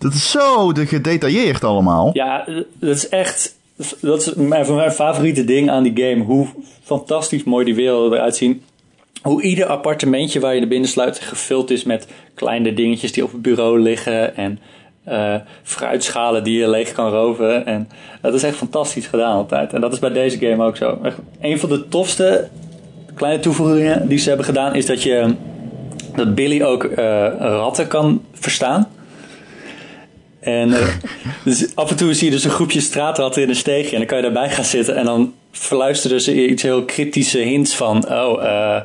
Dat is zo gedetailleerd allemaal. Ja, dat is echt. Dat is mijn, mijn favoriete ding aan die game. Hoe fantastisch mooi die werelden eruit zien. Hoe ieder appartementje waar je naar binnen sluit gevuld is met kleine dingetjes die op het bureau liggen. En uh, fruitschalen die je leeg kan roven. En dat is echt fantastisch gedaan altijd. En dat is bij deze game ook zo. Echt, een van de tofste kleine toevoegingen die ze hebben gedaan is dat je dat Billy ook uh, ratten kan verstaan. En uh, *laughs* dus af en toe zie je dus een groepje straatratten in een steegje. En dan kan je daarbij gaan zitten. En dan verluisteren ze iets heel kritische hints van... Oh, uh,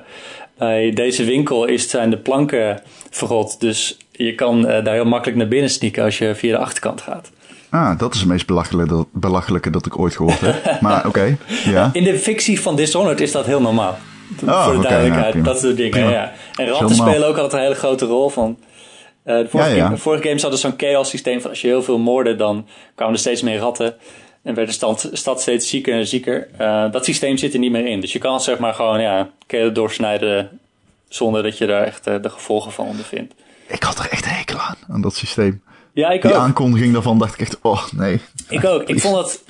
bij deze winkel is, zijn de planken verrot. Dus je kan uh, daar heel makkelijk naar binnen sneaken als je via de achterkant gaat. Ah, dat is het meest belachelijke dat, belachelijke dat ik ooit gehoord heb. *laughs* maar oké, ja. In de fictie van Dishonored is dat heel normaal. Oh, voor de duidelijkheid, nou, dat soort dingen. Prima. Ja. En ratten spelen ook altijd een hele grote rol. Van, eh, de vorige, Ja, ja. Game, de vorige games hadden zo'n chaos systeem van als je heel veel moordde, dan kwamen er steeds meer ratten. En werd de stad, stad steeds zieker en zieker. Eh, dat systeem zit er niet meer in. Dus je kan zeg maar gewoon ja, kelen doorsnijden zonder dat je daar echt eh, de gevolgen van ondervindt. Ik had er echt hekel aan, aan dat systeem. Ja, ik Die ook. aankondiging daarvan dacht ik echt, oh nee. Ik ook. Ik vond dat.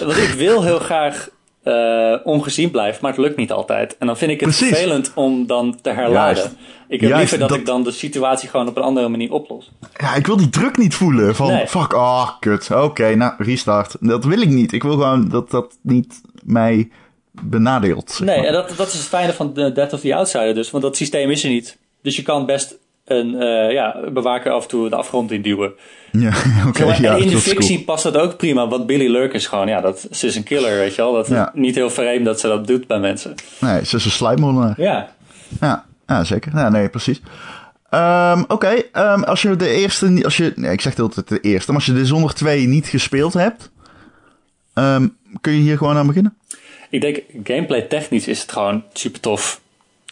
Want ik wil heel graag eh, ongezien blijven, maar het lukt niet altijd. En dan vind ik het Precies. vervelend om dan te herladen. Juist. Ik heb Juist, liever dat, dat- ik dan de situatie gewoon op een andere manier oplos. Ja, ik wil die druk niet voelen van, Nee. fuck, ah, kut. Oké, nou, restart. Dat wil ik niet. Ik wil gewoon dat dat niet mij benadeelt. zeg Nee, en dat, dat is het fijne van de Death of the Outsider dus. Want dat systeem is er niet. Dus je kan best een eh, ja, bewaker af en toe de afgrond induwen. Ja, *laughs* oké, Zeg maar, ja, in de fictie cool. past dat ook prima. Want Billy Lurk is gewoon, ja, dat, ze is een killer, weet je wel. Dat Ja. is niet heel vreemd dat ze dat doet bij mensen. Nee, ze is een slijpmoordenaar. Ja, Ja, ja zeker. Ja, nee, precies. Ehm, Oké, ehm, als je de eerste, als je, nee, ik zeg altijd de eerste, maar als je de zonder 2 niet gespeeld hebt, ehm, kun je hier gewoon aan beginnen? Ik denk, gameplay technisch is het gewoon super tof.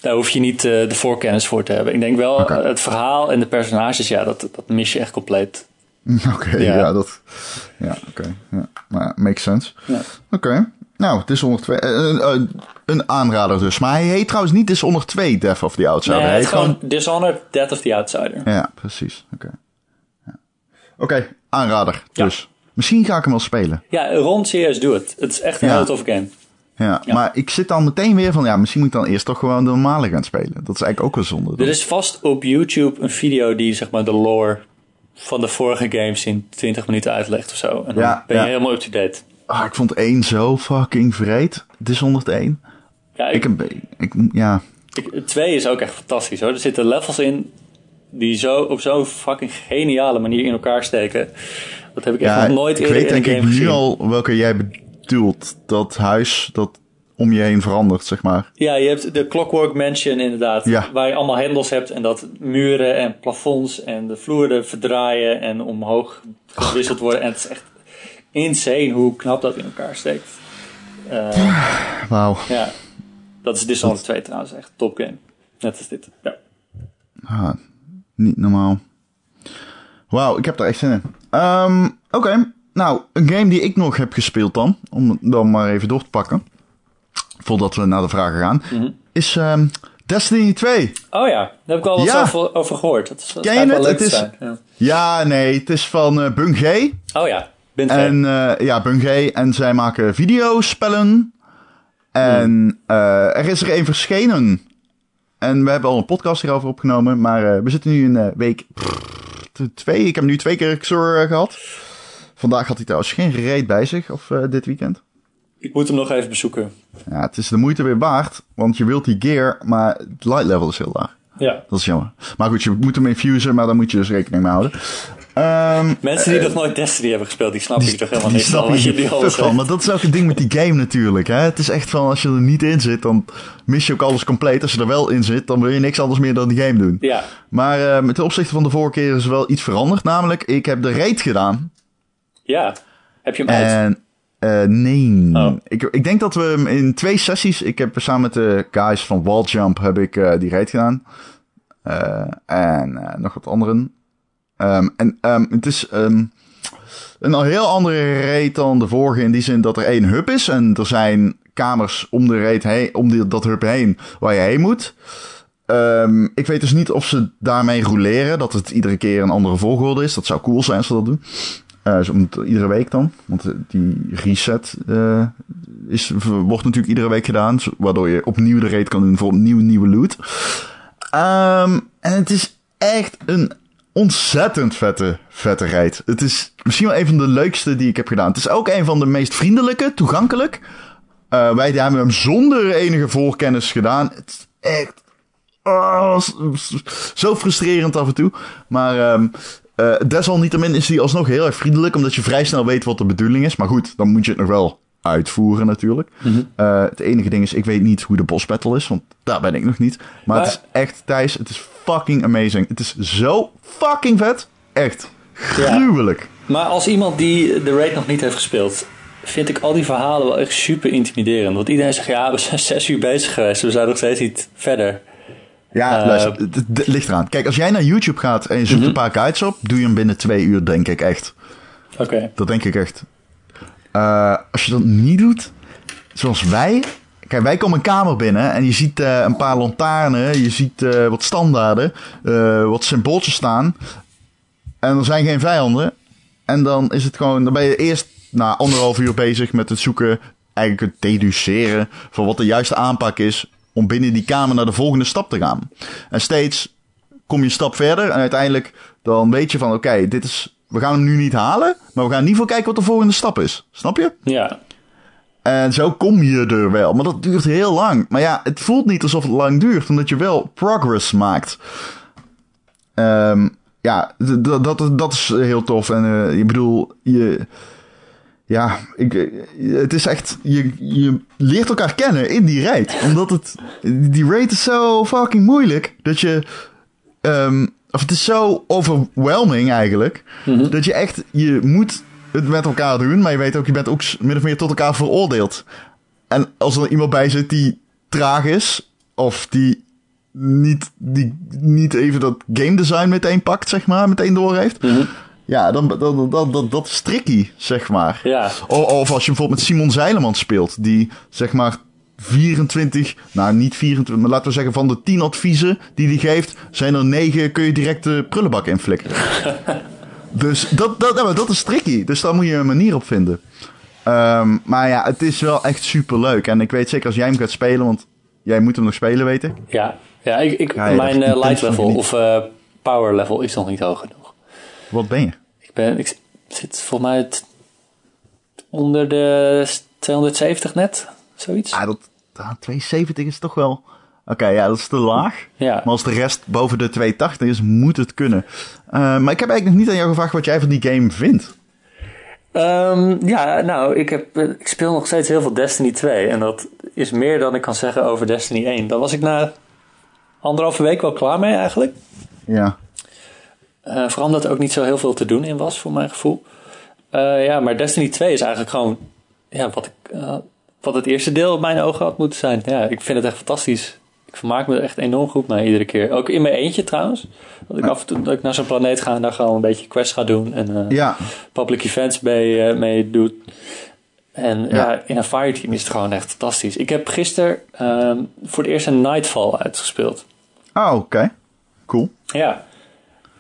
Daar hoef je niet eh, de voorkennis voor te hebben. Ik denk wel, eh, het verhaal en de personages, ja, dat, dat mis je echt compleet. *laughs* Oké, Ja. ja. dat, ja, oké, ja, maar makes sense. Ja. Oké, nou, het is onder 2, een aanrader dus, maar hij heet trouwens niet Dishonored 2 Death of the Outsider. Nee, hij heet gewoon Dishonored, Death of the Outsider. Ja, precies. Oké, ja. Oké, aanrader dus. Misschien ga ik hem wel spelen. Ja, Ron, serieus, doe het. Het is echt een Ja. heel tof game. Ja, Ja. maar ik zit dan meteen weer van, ja, misschien moet ik dan eerst toch gewoon de normale gaan spelen. Dat is eigenlijk ook wel zonde. dan. Er is vast op YouTube een video die zeg maar de lore van de vorige games in 20 minuten uitlegt of zo. En dan Ja, ben je ja. helemaal up-to-date. Ah, ik vond één zo fucking vreed. Dishonored 1. Ja, Ik ik, heb, ik, ja, ik, 2 is ook echt fantastisch hoor. Er zitten levels in die zo op zo'n fucking geniale manier in elkaar steken. Dat heb ik echt nog nooit ik eerder weet in een denk ik game nu gezien. al welke jij bedoelt. Dat huis dat om je heen verandert, zeg maar. Ja, je hebt de Clockwork Mansion inderdaad. Ja. Waar je allemaal hendels hebt en dat muren en plafonds en de vloeren verdraaien en omhoog gewisseld worden. En het is echt insane hoe knap dat in elkaar steekt. Eh, Wauw. ja, dat is Dishonored 2 trouwens. Echt top game. Net als dit. Ja. Ah, niet normaal. Wauw, ik heb daar echt zin in. Ehm, Oké, nou, een game die ik nog heb gespeeld dan, om dan maar even door te pakken, voordat we naar de vragen gaan, Mhm. is ehm, Destiny 2. Oh ja, daar heb ik al wat Ja. over, over gehoord. Dat, is, dat Ken je wel het? leuk Het te is-. Ja, nee, het is van eh Bungie. Oh ja, Bint En eh, ja, Bungie. En zij maken videospellen. En eh, er is er één verschenen. En we hebben al een podcast hierover opgenomen. Maar we zitten nu in week twee. Ik heb nu twee keer Xor eh, gehad. Vandaag had hij trouwens geen reet bij zich. Of eh, dit weekend. Ik moet hem nog even bezoeken. Ja, het is de moeite weer waard. Want je wilt die gear. Maar het light level is heel laag. Ja. Dat is jammer. Maar goed, je moet hem infusen. Maar daar moet je dus rekening mee houden. Ehm, Mensen die nog nooit Destiny hebben gespeeld, die snappen hier toch helemaal Die niks van wat je van. Maar dat is ook het ding met die game natuurlijk. Hè? Het is echt van, als je er niet in zit, dan mis je ook alles compleet. Als je er wel in zit, dan wil je niks anders meer dan die game doen. Ja, Maar met ten opzichte van de vorige keer is er wel iets veranderd. Namelijk, ik heb de raid gedaan. Ja. Heb je hem uit? En eh, nee. Oh. Ik, ik denk dat we hem in twee sessies... Ik heb samen met de guys van Walljump heb ik eh, die raid gedaan. Eh, en nog wat anderen. Ehm, en ehm, het is ehm, een heel andere raid dan de vorige. In die zin dat er één hub is. En er zijn kamers om de raid heen, om die, dat hub heen waar je heen moet. Ik weet dus niet of ze daarmee roleren. Dat het iedere keer een andere volgorde is. Dat zou cool zijn als ze dat doen. Dus om iedere week dan. Want eh, die reset eh, is, wordt natuurlijk iedere week gedaan. Waardoor je opnieuw de raid kan doen voor opnieuw nieuwe loot. Ehm, en het is echt een ontzettend vette, vette raid. Het is misschien wel een van de leukste die ik heb gedaan. Het is ook een van de meest vriendelijke, toegankelijk. Eh, wij hebben hem zonder enige voorkennis gedaan. Het is echt s- zo frustrerend af en toe. Maar ehm eh, desalniettemin is hij alsnog heel erg vriendelijk, omdat je vrij snel weet wat de bedoeling is. Maar goed, dan moet je het nog wel uitvoeren natuurlijk. Eh, het enige ding is, ik weet niet hoe de boss battle is, want daar ben ik nog niet. Maar, het is echt, Thijs, het is fucking amazing. Het is zo fucking vet. Echt gruwelijk. Maar als iemand die de raid nog niet heeft gespeeld, vind ik al die verhalen wel echt super intimiderend. Want iedereen zegt, ja, we zijn *laughs* zes uur bezig geweest. We zijn nog steeds niet verder. Ja, Eh, luister, het, het ligt eraan. Kijk, als jij naar YouTube gaat en je zoekt Mhm. een paar guides op, doe je hem binnen twee uur, denk ik echt. Oké. Dat denk ik echt. Eh, als je dat niet doet, zoals wij. Kijk, wij komen een kamer binnen en je ziet eh, een paar lantaarnen, je ziet wat standaarden, wat symbooltjes staan. En er zijn geen vijanden. En dan is het gewoon, dan ben je eerst na anderhalf uur bezig met het zoeken, eigenlijk het deduceren van wat de juiste aanpak is om binnen die kamer naar de volgende stap te gaan. En steeds kom je een stap verder en uiteindelijk dan weet je van oké, dit is, we gaan hem nu niet halen, maar we gaan in ieder geval kijken wat de volgende stap is. Snap je? Ja. En zo kom je er wel. Maar dat duurt heel lang. Maar ja, het voelt niet alsof het lang duurt, omdat je wel progress maakt. Ehm, ja, dat, dat is heel tof. En eh, ik bedoel, je. Ja, ik, eh, het is echt. Je, je leert elkaar kennen in die raid. Omdat het. Die raid is zo fucking moeilijk. Dat je. ehm, of het is zo overwhelming eigenlijk. Dat je echt. Je moet het met elkaar doen. Maar je weet ook, je bent ook min of meer tot elkaar veroordeeld. En als er iemand bij zit die traag is. Of die niet, die niet even dat game design meteen pakt, zeg maar. Meteen door heeft. Ja, dan, dan, dan, dat is tricky, zeg maar. Ja. Of, of als je bijvoorbeeld met Simon Zeileman speelt, die zeg maar 24, nou niet 24, maar laten we zeggen van de 10 adviezen die hij geeft, zijn er 9, kun je direct de prullenbak inflikkeren. *laughs* dus dat, dat, maar dat is tricky, dus daar moet je een manier op vinden. Ehm, maar ja, het is wel echt super leuk. En ik weet zeker als jij hem gaat spelen, want jij moet hem nog spelen, weet ik. Ja, ja, ik, ik, Ja, mijn eh, light level of eh, power level is nog niet hoog genoeg. Wat ben je? Ik, ben, ik zit volgens mij het onder de 270 net, zoiets. Ah, dat, ah, 270 is toch wel... Oké, ja, dat is te laag. Ja, Maar als de rest boven de 280 is, moet het kunnen. Eh, maar ik heb eigenlijk nog niet aan jou gevraagd wat jij van die game vindt. Ehm, ja nou, ik, heb, eh, ik speel nog steeds heel veel Destiny 2. En dat is meer dan ik kan zeggen over Destiny 1. Daar was ik na anderhalve week wel klaar mee eigenlijk. Ja. Eh, vooral omdat er ook niet zo heel veel te doen in was, voor mijn gevoel. Eh, ja, maar Destiny 2 is eigenlijk gewoon ja, wat, ik, eh, wat het eerste deel op mijn ogen had moeten zijn. Ja, ik vind het echt fantastisch. Ik vermaak me er echt enorm goed mee iedere keer. Ook in mijn eentje trouwens. Dat ik af en toe dat ik naar zo'n planeet ga en daar gewoon een beetje quests ga doen. En Ja, public events mee, mee doet. En ja. Ja. in een fireteam is het gewoon echt fantastisch. Ik heb gisteren ehm, voor het eerst een Nightfall uitgespeeld. oh, oké. Cool. Ja.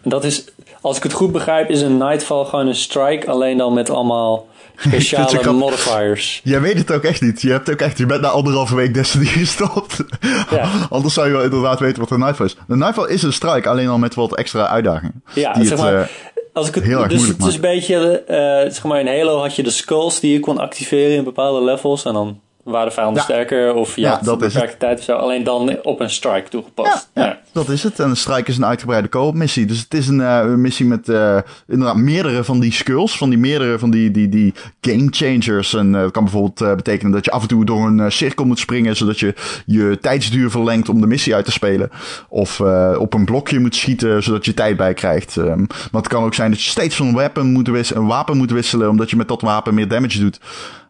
Dat is, als ik het goed begrijp, is een Nightfall gewoon een strike. Alleen dan met allemaal *laughs* speciale modifiers. *laughs* Jij weet het ook echt niet. Je hebt ook echt, je bent na anderhalve week Destiny *laughs* gestopt. Ja. Anders zou je wel inderdaad weten wat een Nightfall is. Een Nightfall is een strike, alleen al met wat extra uitdagingen. Ja, die zeg het, maar, eh, Als ik het, heel erg dus het is een beetje, eh, zeg maar in Halo had je de skulls die je kon activeren in bepaalde levels. En dan waren de vijanden Ja. sterker of je Ja, had dat beperkte tijd of zo. Alleen dan op een strike toegepast. Ja, ja, dat is het. En een strike is een uitgebreide co-op missie. Dus het is een eh, missie met eh, inderdaad meerdere van die skulls. Van die meerdere van die, die, die game changers. En eh, dat kan bijvoorbeeld eh, betekenen dat je af en toe door een eh, cirkel moet springen. Zodat je je tijdsduur verlengt om de missie uit te spelen. Of eh, op een blokje moet schieten zodat je tijd bij krijgt. Ehm, maar het kan ook zijn dat je steeds van een wapen moet, wis- een wapen moet wisselen. Omdat je met dat wapen meer damage doet.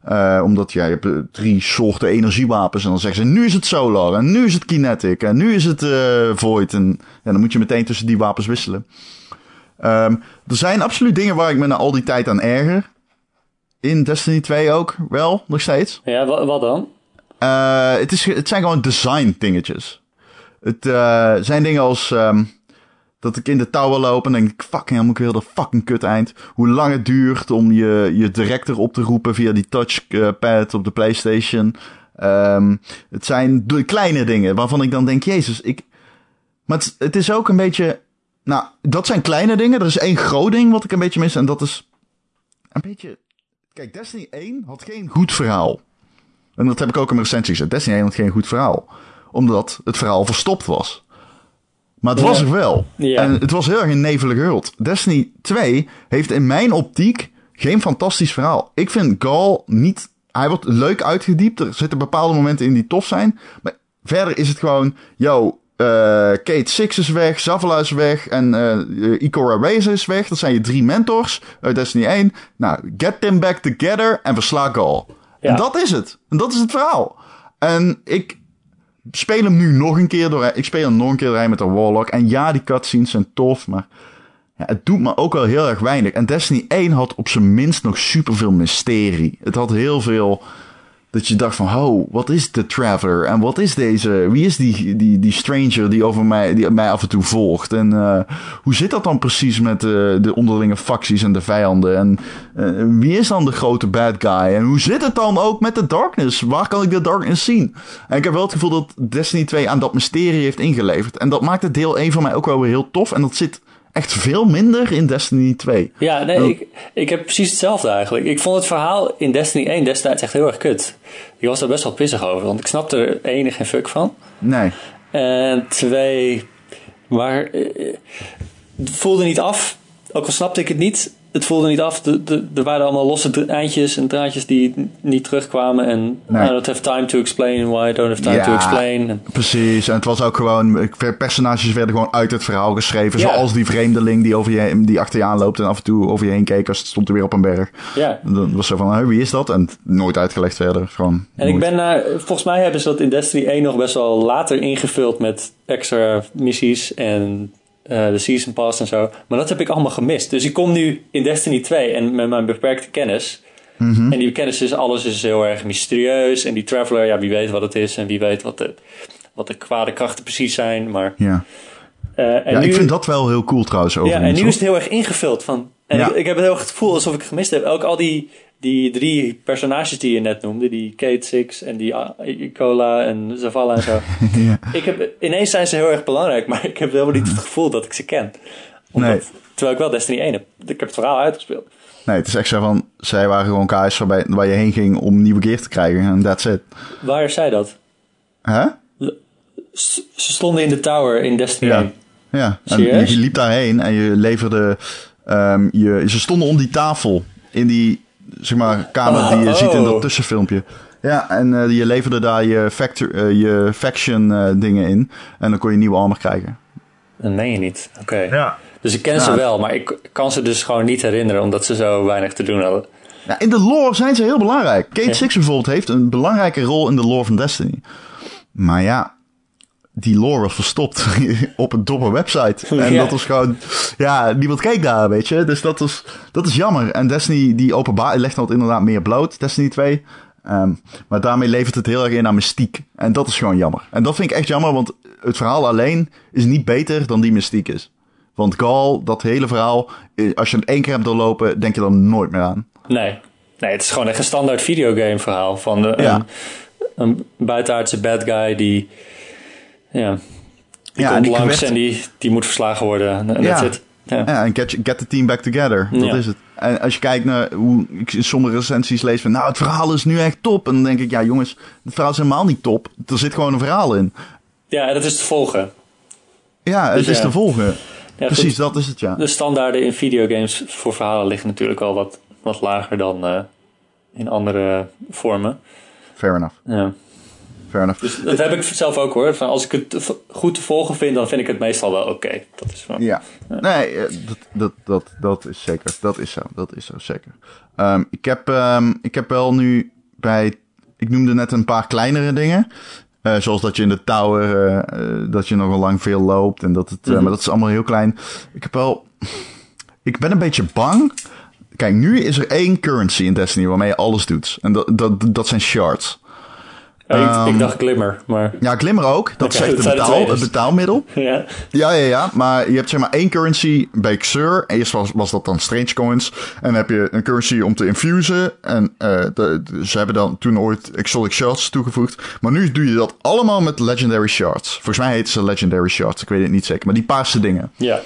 Eh, omdat ja, je hebt eh, drie soorten energiewapens. En dan zeggen ze, nu is het solar. En nu is het kinetic. En nu is het eh, void. En ja, dan moet je meteen tussen die wapens wisselen. Ehm, er zijn absoluut dingen waar ik me na al die tijd aan erger. In Destiny 2 ook wel, nog steeds. Ja, wa- wat dan? Eh, het, is, het zijn gewoon design dingetjes. Het zijn dingen als ehm, dat ik in de tower loop en denk ik, fucking, dan moet ik de fucking kut eind. Hoe lang het duurt om je, je director op te roepen via die touchpad op de Playstation. Ehm, het zijn de kleine dingen waarvan ik dan denk, jezus, ik... Maar het, het is ook een beetje... Nou, dat zijn kleine dingen. Er is één groot ding wat ik een beetje mis en dat is een beetje... Kijk, Destiny 1 had geen goed verhaal. En dat heb ik ook in mijn recensie gezegd. Destiny 1 had geen goed verhaal. Omdat het verhaal verstopt was. Maar het Ja. was er wel. Ja. En het was heel erg een nevelige wereld. Destiny 2 heeft in mijn optiek geen fantastisch verhaal. Ik vind Gal niet... Hij wordt leuk uitgediept. Er zitten bepaalde momenten in die tof zijn. Maar verder is het gewoon... Yo, Kate Six is weg, Zavala is weg en uh, Ikora Reza is weg. Dat zijn je drie mentors uit Destiny 1. Nou, get them back together en versla Gal. En dat is het. En dat is het verhaal. En ik speel hem nu nog een keer door. Ik speel hem nog een keer doorheen met de Warlock. En ja, die cutscenes zijn tof, maar ja, het doet me ook wel heel erg weinig. En Destiny 1 had op zijn minst nog superveel mysterie. Het had heel veel dat je dacht van, oh, wat is de Traveler? En wat is deze, wie is die, die, die stranger die, over mij, die mij af en toe volgt? En uh, hoe zit dat dan precies met uh, de onderlinge facties en de vijanden? En uh, wie is dan de grote bad guy? En hoe zit het dan ook met de darkness? Waar kan ik de darkness zien? En ik heb wel het gevoel dat Destiny 2 aan dat mysterie heeft ingeleverd. En dat maakt het deel 1 van mij ook wel weer heel tof. En dat zit echt veel minder in Destiny 2. Ja, nee, ik, ik heb precies hetzelfde eigenlijk. Ik vond het verhaal in Destiny 1 destijds echt heel erg kut. Ik was daar best wel pissig over, want ik snapte er één geen fuck van. Nee. En twee, maar eh, het voelde niet af. Ook al snapte ik het niet het voelde niet af. Er waren allemaal losse eindjes en draadjes die niet terugkwamen. En nee. I don't have time to explain why I don't have time to explain. Precies, en het was ook gewoon... Personages werden gewoon uit het verhaal geschreven. Zoals die vreemdeling die, over je, die achter je aanloopt en af en toe over je heen keek als het stond er weer op een berg. Ja. Dan was zo van, wie is dat? En nooit uitgelegd verder. Gewoon en ik ben naar... Volgens mij hebben ze dat in Destiny 1 nog best wel later ingevuld met extra missies en de Season Pass en zo. Maar dat heb ik allemaal gemist. Dus ik kom nu in Destiny 2 en met mijn beperkte kennis. Mhm. En die kennis is, alles is heel erg mysterieus. En die Traveler, ja, wie weet wat het is en wie weet wat de, wat de kwade krachten precies zijn. Maar, ja. Uh, en ja, nu, ik vind dat wel heel cool trouwens. Over ja, en nu is het heel erg ingevuld. Van, en ja. ik, ik, heb het heel erg het gevoel alsof ik gemist heb. Ook al die die drie personages die je net noemde, die Kate Six en die Cola en Zavala en zo. *laughs* ja. ik heb, ineens zijn ze heel erg belangrijk, maar ik heb helemaal niet het gevoel dat ik ze ken. Omdat, nee. Terwijl ik wel Destiny 1 heb. Ik heb het verhaal uitgespeeld. Nee, het is echt zo van, zij waren gewoon kaars waarbij, waar je heen ging om nieuwe gear te krijgen en that's it. Waar is zij dat? Hè? Ze stonden in de tower in Destiny ja. 1. Ja, en je, je liep daarheen en je leverde, um, je, ze stonden om die tafel in die zeg maar, kamer die je ziet in dat tussenfilmpje. Ja, en uh, je leverde daar je, factor, uh, je faction uh, dingen in. En dan kon je nieuwe armor krijgen. Dat meen je niet. Oké. Okay. Ja. Dus ik ken ze wel, maar ik kan ze dus gewoon niet herinneren omdat ze zo weinig te doen hadden. Ja, in de lore zijn ze heel belangrijk. Kate ja. Six bijvoorbeeld heeft een belangrijke rol in de lore van Destiny. Maar ja, die lore was verstopt *laughs* op een domme website. En ja. dat was gewoon, ja, niemand keek daar, weet je. Dus dat is, dat is jammer. En Destiny, die openbaar, legt dat inderdaad meer bloot, Destiny 2. Um, maar daarmee levert het heel erg in aan mystiek. En dat is gewoon jammer. En dat vind ik echt jammer, want het verhaal alleen is niet beter dan die mystiek is. Want Gal, dat hele verhaal, als je het één keer hebt doorlopen, denk je er nooit meer aan. Nee, nee het is gewoon echt een standaard videogame verhaal. Van de, ja. een, een buitenaardse bad guy die ja, die Ja, komt en die langs kwets- en die, die moet verslagen worden. En that's Ja. it. Ja. Ja, en get, get the team back together. Dat Ja. is het. En als je kijkt naar hoe ik in sommige recensies lees van... Nou, het verhaal is nu echt top. En dan denk ik, ja jongens, het verhaal is helemaal niet top. Er zit gewoon een verhaal in. ja, en dat is te volgen. Ja, het Dus is te volgen. Precies, goed. dat is het, ja. De standaarden in videogames voor verhalen liggen natuurlijk al wat, wat lager dan eh, in andere vormen. Fair enough. Ja. Fair enough. Dus dat heb ik zelf ook hoor. Van als ik het goed te volgen vind, dan vind ik het meestal wel oké. Dat is van. Ja, nee, eh, dat, dat, dat, dat is zeker. Dat is zo, dat is zo, zeker. Ehm, ik, heb, ehm, ik heb wel nu bij... Ik noemde net een paar kleinere dingen. Eh, zoals dat je in de tower, eh, dat je nogal lang veel loopt. En dat het, Mhm. maar dat is allemaal heel klein. Ik heb wel... Ik ben een beetje bang. Kijk, nu is er één currency in Destiny waarmee je alles doet. En dat, dat, dat zijn shards. Ja, ik, ik Ehm, dacht Glimmer, maar Ja, Glimmer ook. Dat Oké, is echt het, betaal, het betaalmiddel. *laughs* ja. Ja, ja, ja. Maar je hebt zeg maar één currency bij Xur. Eerst was, was dat dan Strange Coins. En dan heb je een currency om te infusen. En eh, de, de- ze hebben dan toen ooit Exotic Shards toegevoegd. Maar nu doe je dat allemaal met Legendary Shards. Volgens mij heten ze Legendary Shards. Ik weet het niet zeker. Maar die paarse dingen. ja.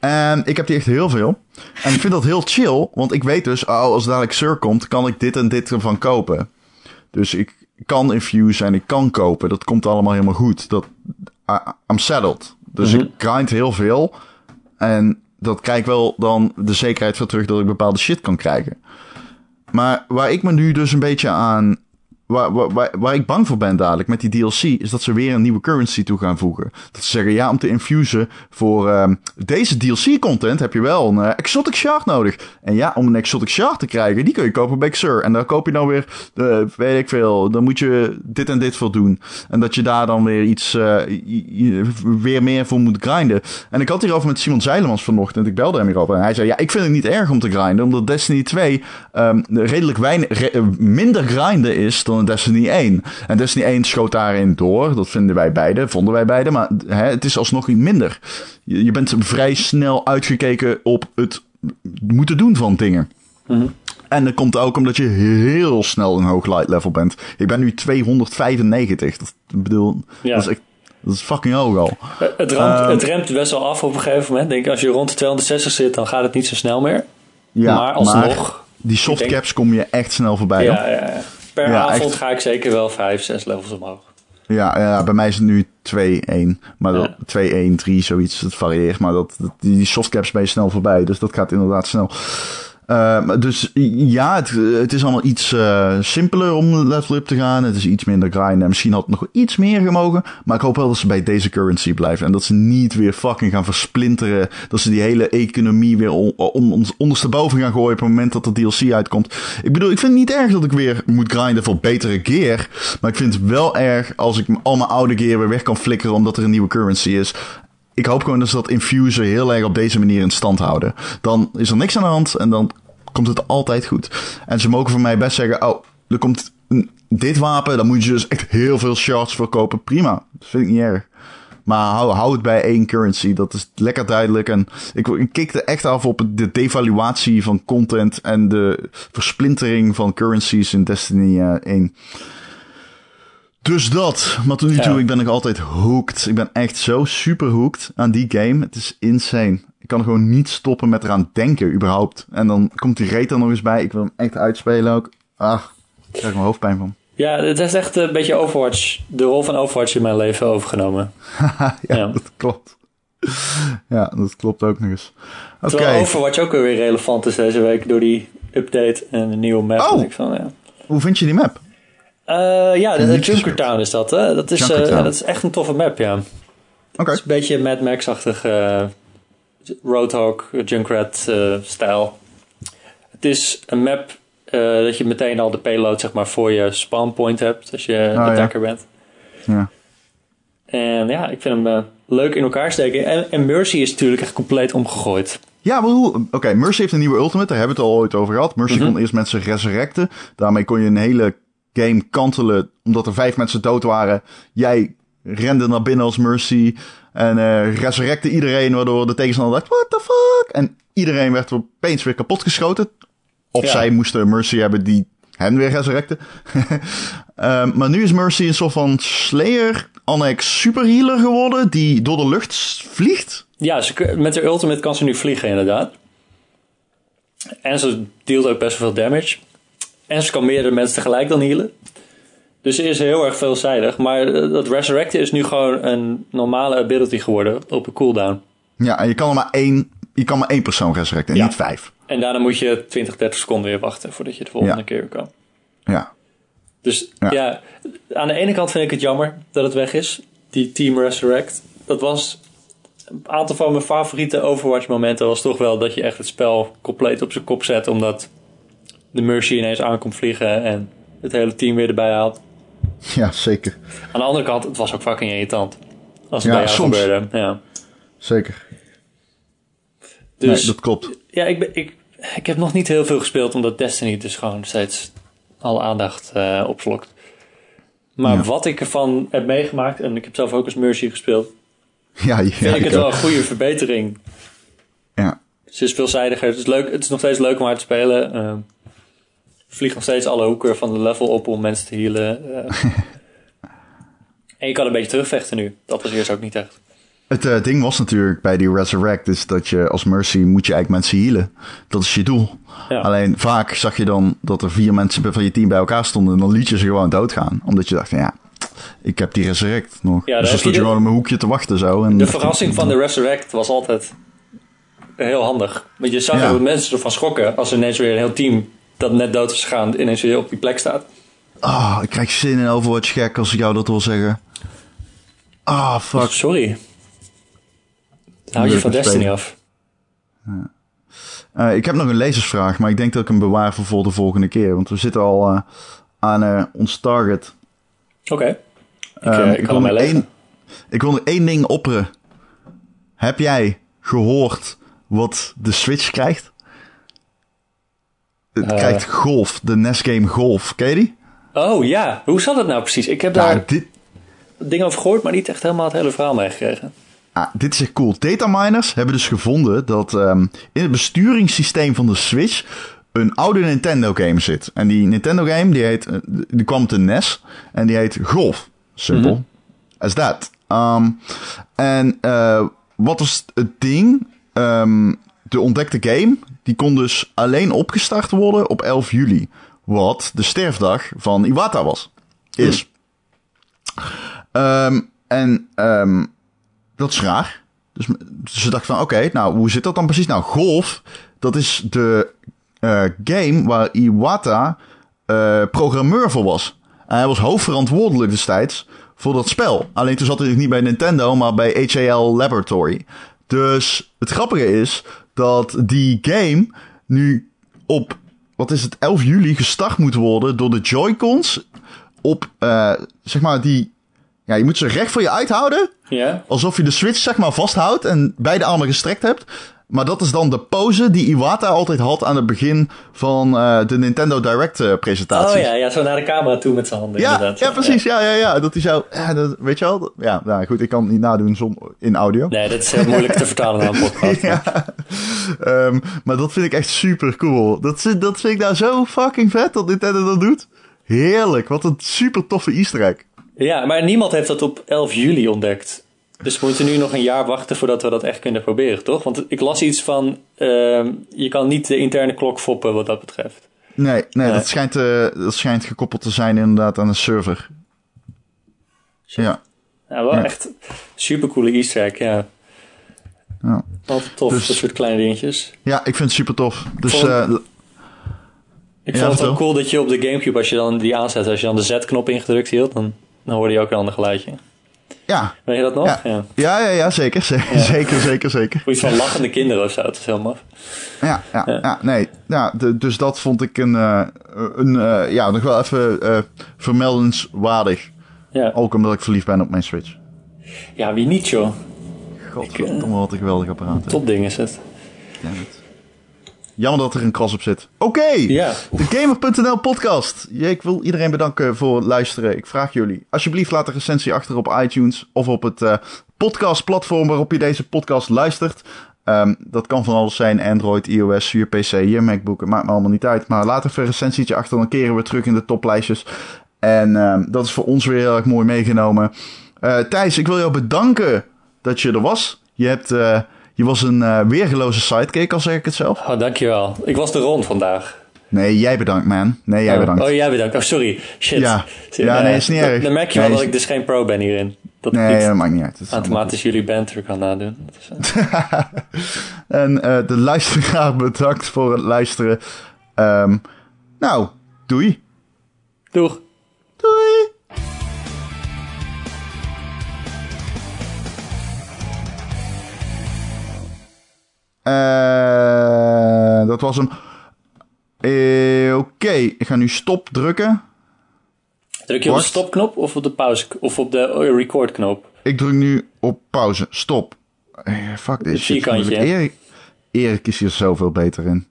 En ik heb die echt heel veel. En ik vind dat heel chill. Want ik weet dus, oh, als dadelijk Xur komt, kan ik dit en dit ervan kopen. Dus ik kan infuse en ik kan kopen. Dat komt allemaal helemaal goed. Dat, I- I'm settled. Dus Mhm. ik grind heel veel. En dat krijg ik wel dan de zekerheid voor terug dat ik bepaalde shit kan krijgen. Maar waar ik me nu dus een beetje aan... waar, ik bang voor ben dadelijk met die DLC, is dat ze weer een nieuwe currency toe gaan voegen. Dat ze zeggen, ja, om te infusen voor um, deze DLC-content heb je wel een uh, exotic shard nodig. En ja, om een exotic shard te krijgen, die kun je kopen bij Xur. En daar koop je dan weer, uh, weet ik veel, dan moet je dit en dit voor doen. En dat je daar dan weer iets, uh, weer meer voor moet grinden. En ik had hierover met Simon Zeilemans vanochtend, ik belde hem hierover. En hij zei, ja, ik vind het niet erg om te grinden, omdat Destiny 2 um, redelijk weinig, minder grinden is dan Destiny 1. En Destiny 1 schoot daarin door. Dat vinden wij beide, vonden wij beide. Maar hè, het is alsnog niet minder. Je, je, bent vrij snel uitgekeken op het moeten doen van dingen. Mm -hmm. En dat komt ook omdat je heel snel een hoog light level bent. Ik ben nu 295. Dat, bedoel, ja. dat is echt dat is fucking hoog al. Het, ramt, um, het remt best wel af op een gegeven moment. Denk, als je rond de 260 zit, dan gaat het niet zo snel meer. Ja, maar alsnog. Maar die softcaps kom je echt snel voorbij. Ja, ja, ja. Per ja, avond echt. ga ik zeker wel 5, 6 levels omhoog. Ja, ja, bij mij is het nu 2-1. Maar dat, 2-1, 3, zoiets. Het varieert. Maar dat, dat, die softcaps ben je snel voorbij. Dus dat gaat inderdaad snel. Uh, dus ja, het, is allemaal iets uh, simpeler om level up te gaan. Het is iets minder grinden. Misschien had het nog iets meer gemogen. Maar ik hoop wel dat ze bij deze currency blijven. En dat ze niet weer fucking gaan versplinteren. Dat ze die hele economie weer on, on, ondersteboven gaan gooien op het moment dat de DLC uitkomt. Ik bedoel, ik vind het niet erg dat ik weer moet grinden voor betere gear. Maar ik vind het wel erg als ik al mijn oude gear weer weg kan flikkeren omdat er een nieuwe currency is ik hoop gewoon dat ze dat infuser heel erg op deze manier in stand houden. Dan is er niks aan de hand en dan komt het altijd goed. En ze mogen voor mij best zeggen, oh, er komt dit wapen, dan moet je dus echt heel veel shards voor kopen. Prima, dat vind ik niet erg. Maar hou, hou het bij één currency. Dat is lekker duidelijk. En ik, ik kikte echt af op de devaluatie van content en de versplintering van currencies in Destiny uh, 1. Dus dat. Maar tot nu toe, ja. ik ben nog altijd hooked. Ik ben echt zo super hooked aan die game. Het is insane. Ik kan gewoon niet stoppen met eraan denken, überhaupt. En dan komt die rate er nog eens bij. Ik wil hem echt uitspelen ook. Ah, daar krijg ik mijn hoofdpijn van. *laughs* Ja, het is echt een beetje Overwatch. De rol van Overwatch in mijn leven overgenomen. *laughs* ja, ja, dat klopt. Ja, dat klopt ook nog eens. Oké. Terwijl Overwatch ook weer relevant is deze week door die update en de nieuwe map. Oh, ik van, ja. hoe vind je die map? Uh, ja, de, de Junkertown is dat. Hè? Dat, is, uh, dat is echt een toffe map, ja. Oké. Okay. een beetje Mad Max-achtig uh, Roadhog, Junkrat-stijl. het is een map dat je meteen al de payload zeg maar, voor je spawnpoint hebt als je oh, attacker ja. bent. Ja. En ja, ik vind hem leuk in elkaar steken. En, en, Mercy is natuurlijk echt compleet omgegooid. Ja, maar hoe... Oké, okay, Mercy heeft een nieuwe ultimate. Daar hebben we het al ooit over gehad. Mercy mm -hmm. kon eerst mensen resurrecten. Daarmee kon je een hele game kantelen omdat er vijf mensen dood waren. Jij rende naar binnen als Mercy en uh, resurrecte iedereen, waardoor de tegenstander dacht, what the fuck? En iedereen werd opeens weer kapot geschoten. Of ja. zij moesten Mercy hebben die hen weer resurrecten. um, *laughs* maar nu is Mercy een soort van Slayer, annex superhealer geworden, die door de lucht vliegt. Ja, ze, met de ultimate kan ze nu vliegen inderdaad. En ze dealt ook best wel veel damage. En ze kan meerdere mensen tegelijk dan healen. Dus ze is heel erg veelzijdig. Maar dat Resurrecten is nu gewoon een normale ability geworden op een cooldown. Ja, en je kan er maar één, je kan maar één persoon resurrecten en ja. niet vijf. En daarna moet je 20, 30 seconden weer wachten voordat je de volgende ja. keer weer kan. Ja. Dus ja. ja. aan de ene kant vind ik het jammer dat het weg is. Die Team Resurrect. Dat was een aantal van mijn favoriete Overwatch momenten was toch wel dat je echt het spel compleet op zijn kop zet. Omdat de Mercy ineens aankomt vliegen en het hele team weer erbij haalt. Ja, zeker. Aan de andere kant, het was ook fucking irritant. Als het ja, bij jou soms. gebeurde. Ja. Zeker. Dus, nee, dat klopt. Ja, ik, ben, ik, ik heb nog niet heel veel gespeeld, omdat Destiny dus gewoon steeds alle aandacht uh, opslokt. Maar ja. wat ik ervan heb meegemaakt, en ik heb zelf ook als Mercy gespeeld, ja, *laughs* ja, vind ik, ik het ook. wel een goede verbetering. Ja. Ze is veelzijdiger. Het is, leuk, het is nog steeds leuk om haar te spelen. Uh, vliegt nog steeds alle hoeken van de level op om mensen te healen. Uh. *laughs* en je kan een beetje terugvechten nu. Dat was eerst ook niet echt. Het uh, ding was natuurlijk bij die Resurrect is dat je als Mercy moet je eigenlijk mensen healen. Dat is je doel. Ja. Alleen vaak zag je dan dat er vier mensen van je team bij elkaar stonden en dan liet je ze gewoon doodgaan. Omdat je dacht, ja, ik heb die Resurrect nog. Ja, dus dan stond je gewoon op een hoekje te wachten zo. En de verrassing van de Resurrect was altijd heel handig. Want je zag ja. dat mensen ervan schrokken als er ineens weer een heel team dat net dood is gegaan ineens weer op die plek staat. Ah, ik krijg zin in Overwatch gek als ik jou dat wil zeggen. Ah, fuck. Sorry. Hou je van Destiny af? Uh, ik heb nog een lezersvraag, maar ik denk dat ik hem bewaar voor de volgende keer. Want we zitten al uh, aan uh, ons target. Oké. Okay. Ik, um, ik, ik, wil nog één, ik wil nog één ding opperen. Heb jij gehoord wat de Switch krijgt? Het krijgt Golf, de NES game Golf. Ken je die? Oh ja, hoe zat het nou precies? Ik heb daar dit... dingen over gehoord, maar niet echt helemaal het hele verhaal meegekregen. Ah, dit is echt cool. Dataminers hebben dus gevonden dat um, in het besturingssysteem van de Switch een oude Nintendo game zit. En die Nintendo game die, heet, die kwam te NES en die heet Golf. Simpel mm -hmm. as that. Um, en uh, wat was het ding? Um, de ontdekte game die kon dus alleen opgestart worden op 11 juli. Wat de sterfdag van Iwata was. Is. Mm. en dat is raar. Dus, ze dachten van, oké, nou, hoe zit dat dan precies? Nou, Golf, dat is de uh, game waar Iwata uh, programmeur voor was. En hij was hoofdverantwoordelijk destijds voor dat spel. Alleen toen zat hij niet bij Nintendo, maar bij HAL Laboratory. Dus het grappige is dat die game nu op, wat is het, 11 juli gestart moet worden door de Joy-Cons op, uh, zeg maar, die ja, je moet ze recht voor je uithouden. Ja. Alsof je de Switch zeg maar vasthoudt en beide armen gestrekt hebt. Maar dat is dan de pose die Iwata altijd had aan het begin van uh, de Nintendo Direct uh, presentatie. Oh ja, ja, zo naar de camera toe met zijn handen ja, inderdaad. Ja, precies. Ja, ja, ja. Dat hij zo, ja, dat, weet je wel. Ja, nou goed, ik kan het niet nadoen zonder, in audio. Nee, dat is heel moeilijk te vertalen naar een *laughs* podcast. ja. Um, maar dat vind ik echt super cool. Dat, dat vind ik nou zo fucking vet dat Nintendo dat doet. Heerlijk, wat een super toffe easter egg. Ja, maar niemand heeft dat op 11 juli ontdekt. Dus we moeten nu nog een jaar wachten voordat we dat echt kunnen proberen, toch? Want ik las iets van, uh, je kan niet de interne klok foppen wat dat betreft. Nee, nee, Dat, schijnt, uh, dat schijnt gekoppeld te zijn inderdaad aan een server. Ja. Ja, wel ja. echt supercoole easter egg, ja. ja. Altijd tof, dus, dat soort kleine dingetjes. Ja, ik vind het super tof. Dus... Uh, ik vond het ook cool dat je op de Gamecube, als je dan die aanzet, als je dan de Z-knop ingedrukt hield, dan dan hoorde je ook een ander geluidje. Ja. Weet je dat nog? Ja, ja, ja, ja, ja zeker. *laughs* Ja. Zeker, zeker, zeker. Iets van lachende kinderen of zo, dat is heel maf. Ja, ja, ja. nee. Ja, de, dus dat vond ik een, uh, een uh, ja, nog wel even uh, vermeldenswaardig. Ja. Ook omdat ik verliefd ben op mijn Switch. Ja, wie niet, joh. Godverdomme, wat een geweldig apparaat. Top ding is het. Damn it. Jammer dat er een kras op zit. Oké, okay, ja. de Gamer.nl podcast. Ik wil iedereen bedanken voor het luisteren. Ik vraag jullie, alsjeblieft laat een recensie achter op iTunes of op het uh, podcastplatform waarop je deze podcast luistert. Um, dat kan van alles zijn, Android, iOS, je PC, je MacBook, het maakt me allemaal niet uit. Maar laat even een recensietje achter, dan keren we terug in de toplijstjes. En um, dat is voor ons weer heel erg mooi meegenomen. Uh, Thijs, ik wil jou bedanken dat je er was. Je hebt... Uh, je was een uh, weergeloze sidekick, al zeg ik het zelf. Oh, dankjewel. Ik was de rond vandaag. Nee, jij bedankt, man. Nee, jij oh. bedankt. Oh, jij bedankt. Oh, sorry. Shit. Ja, ja nee, is niet erg. Dan merk je nee, wel dat ik dus geen pro ben hierin. Dat nee, dat maakt niet uit. Dat automatisch jullie banter kan nadoen. *laughs* En uh, de luisteraar *laughs* bedankt voor het luisteren. Um, nou, doei. Doeg. Doei. Uh, dat was hem. Uh, Oké, okay. ik ga nu stop drukken. Druk je Wacht. op de stopknop of op de pauze of op de recordknop? Ik druk nu op pauze. Stop. Fuck dit. Erik, Erik is hier zoveel beter in.